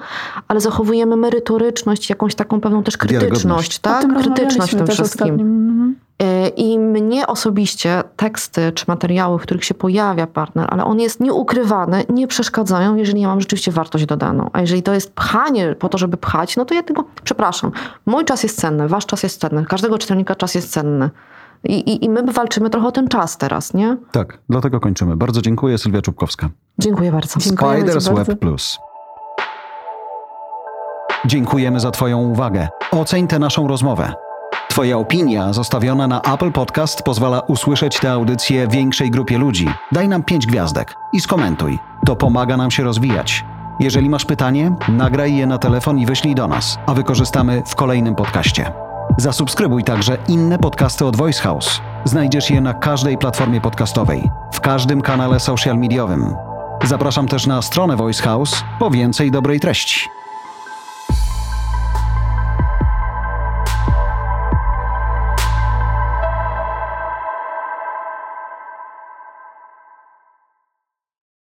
S3: ale zachowujemy merytoryczność, jakąś taką pewną też krytyczność, tak?
S2: tym
S3: Krytyczność w tym wszystkim.
S2: Mhm.
S3: Y, I mnie osobiście teksty czy materiały, w których się pojawia partner, ale on jest nieukrywany, nie przeszkadzają, jeżeli ja mam rzeczywiście wartość dodaną. A jeżeli to jest pchanie po to, żeby pchać, no to ja tylko, przepraszam, mój czas jest cenny, wasz czas jest cenny, każdego czytelnika czas jest cenny. I, i, I my walczymy trochę o ten czas teraz, nie?
S1: Tak, dlatego kończymy. Bardzo dziękuję, Sylwia Czubkowska.
S3: Dziękuję bardzo.
S1: Spiders
S2: bardzo.
S1: Web Plus. Dziękujemy za Twoją uwagę. Oceń tę naszą rozmowę. Twoja opinia zostawiona na Apple Podcast pozwala usłyszeć tę audycję większej grupie ludzi. Daj nam 5 gwiazdek i skomentuj. To pomaga nam się rozwijać. Jeżeli masz pytanie, nagraj je na telefon i wyślij do nas, a wykorzystamy w kolejnym podcaście. Zasubskrybuj także inne podcasty od Voice House. Znajdziesz je na każdej platformie podcastowej, w każdym kanale social mediowym. Zapraszam też na stronę Voice House po więcej dobrej treści.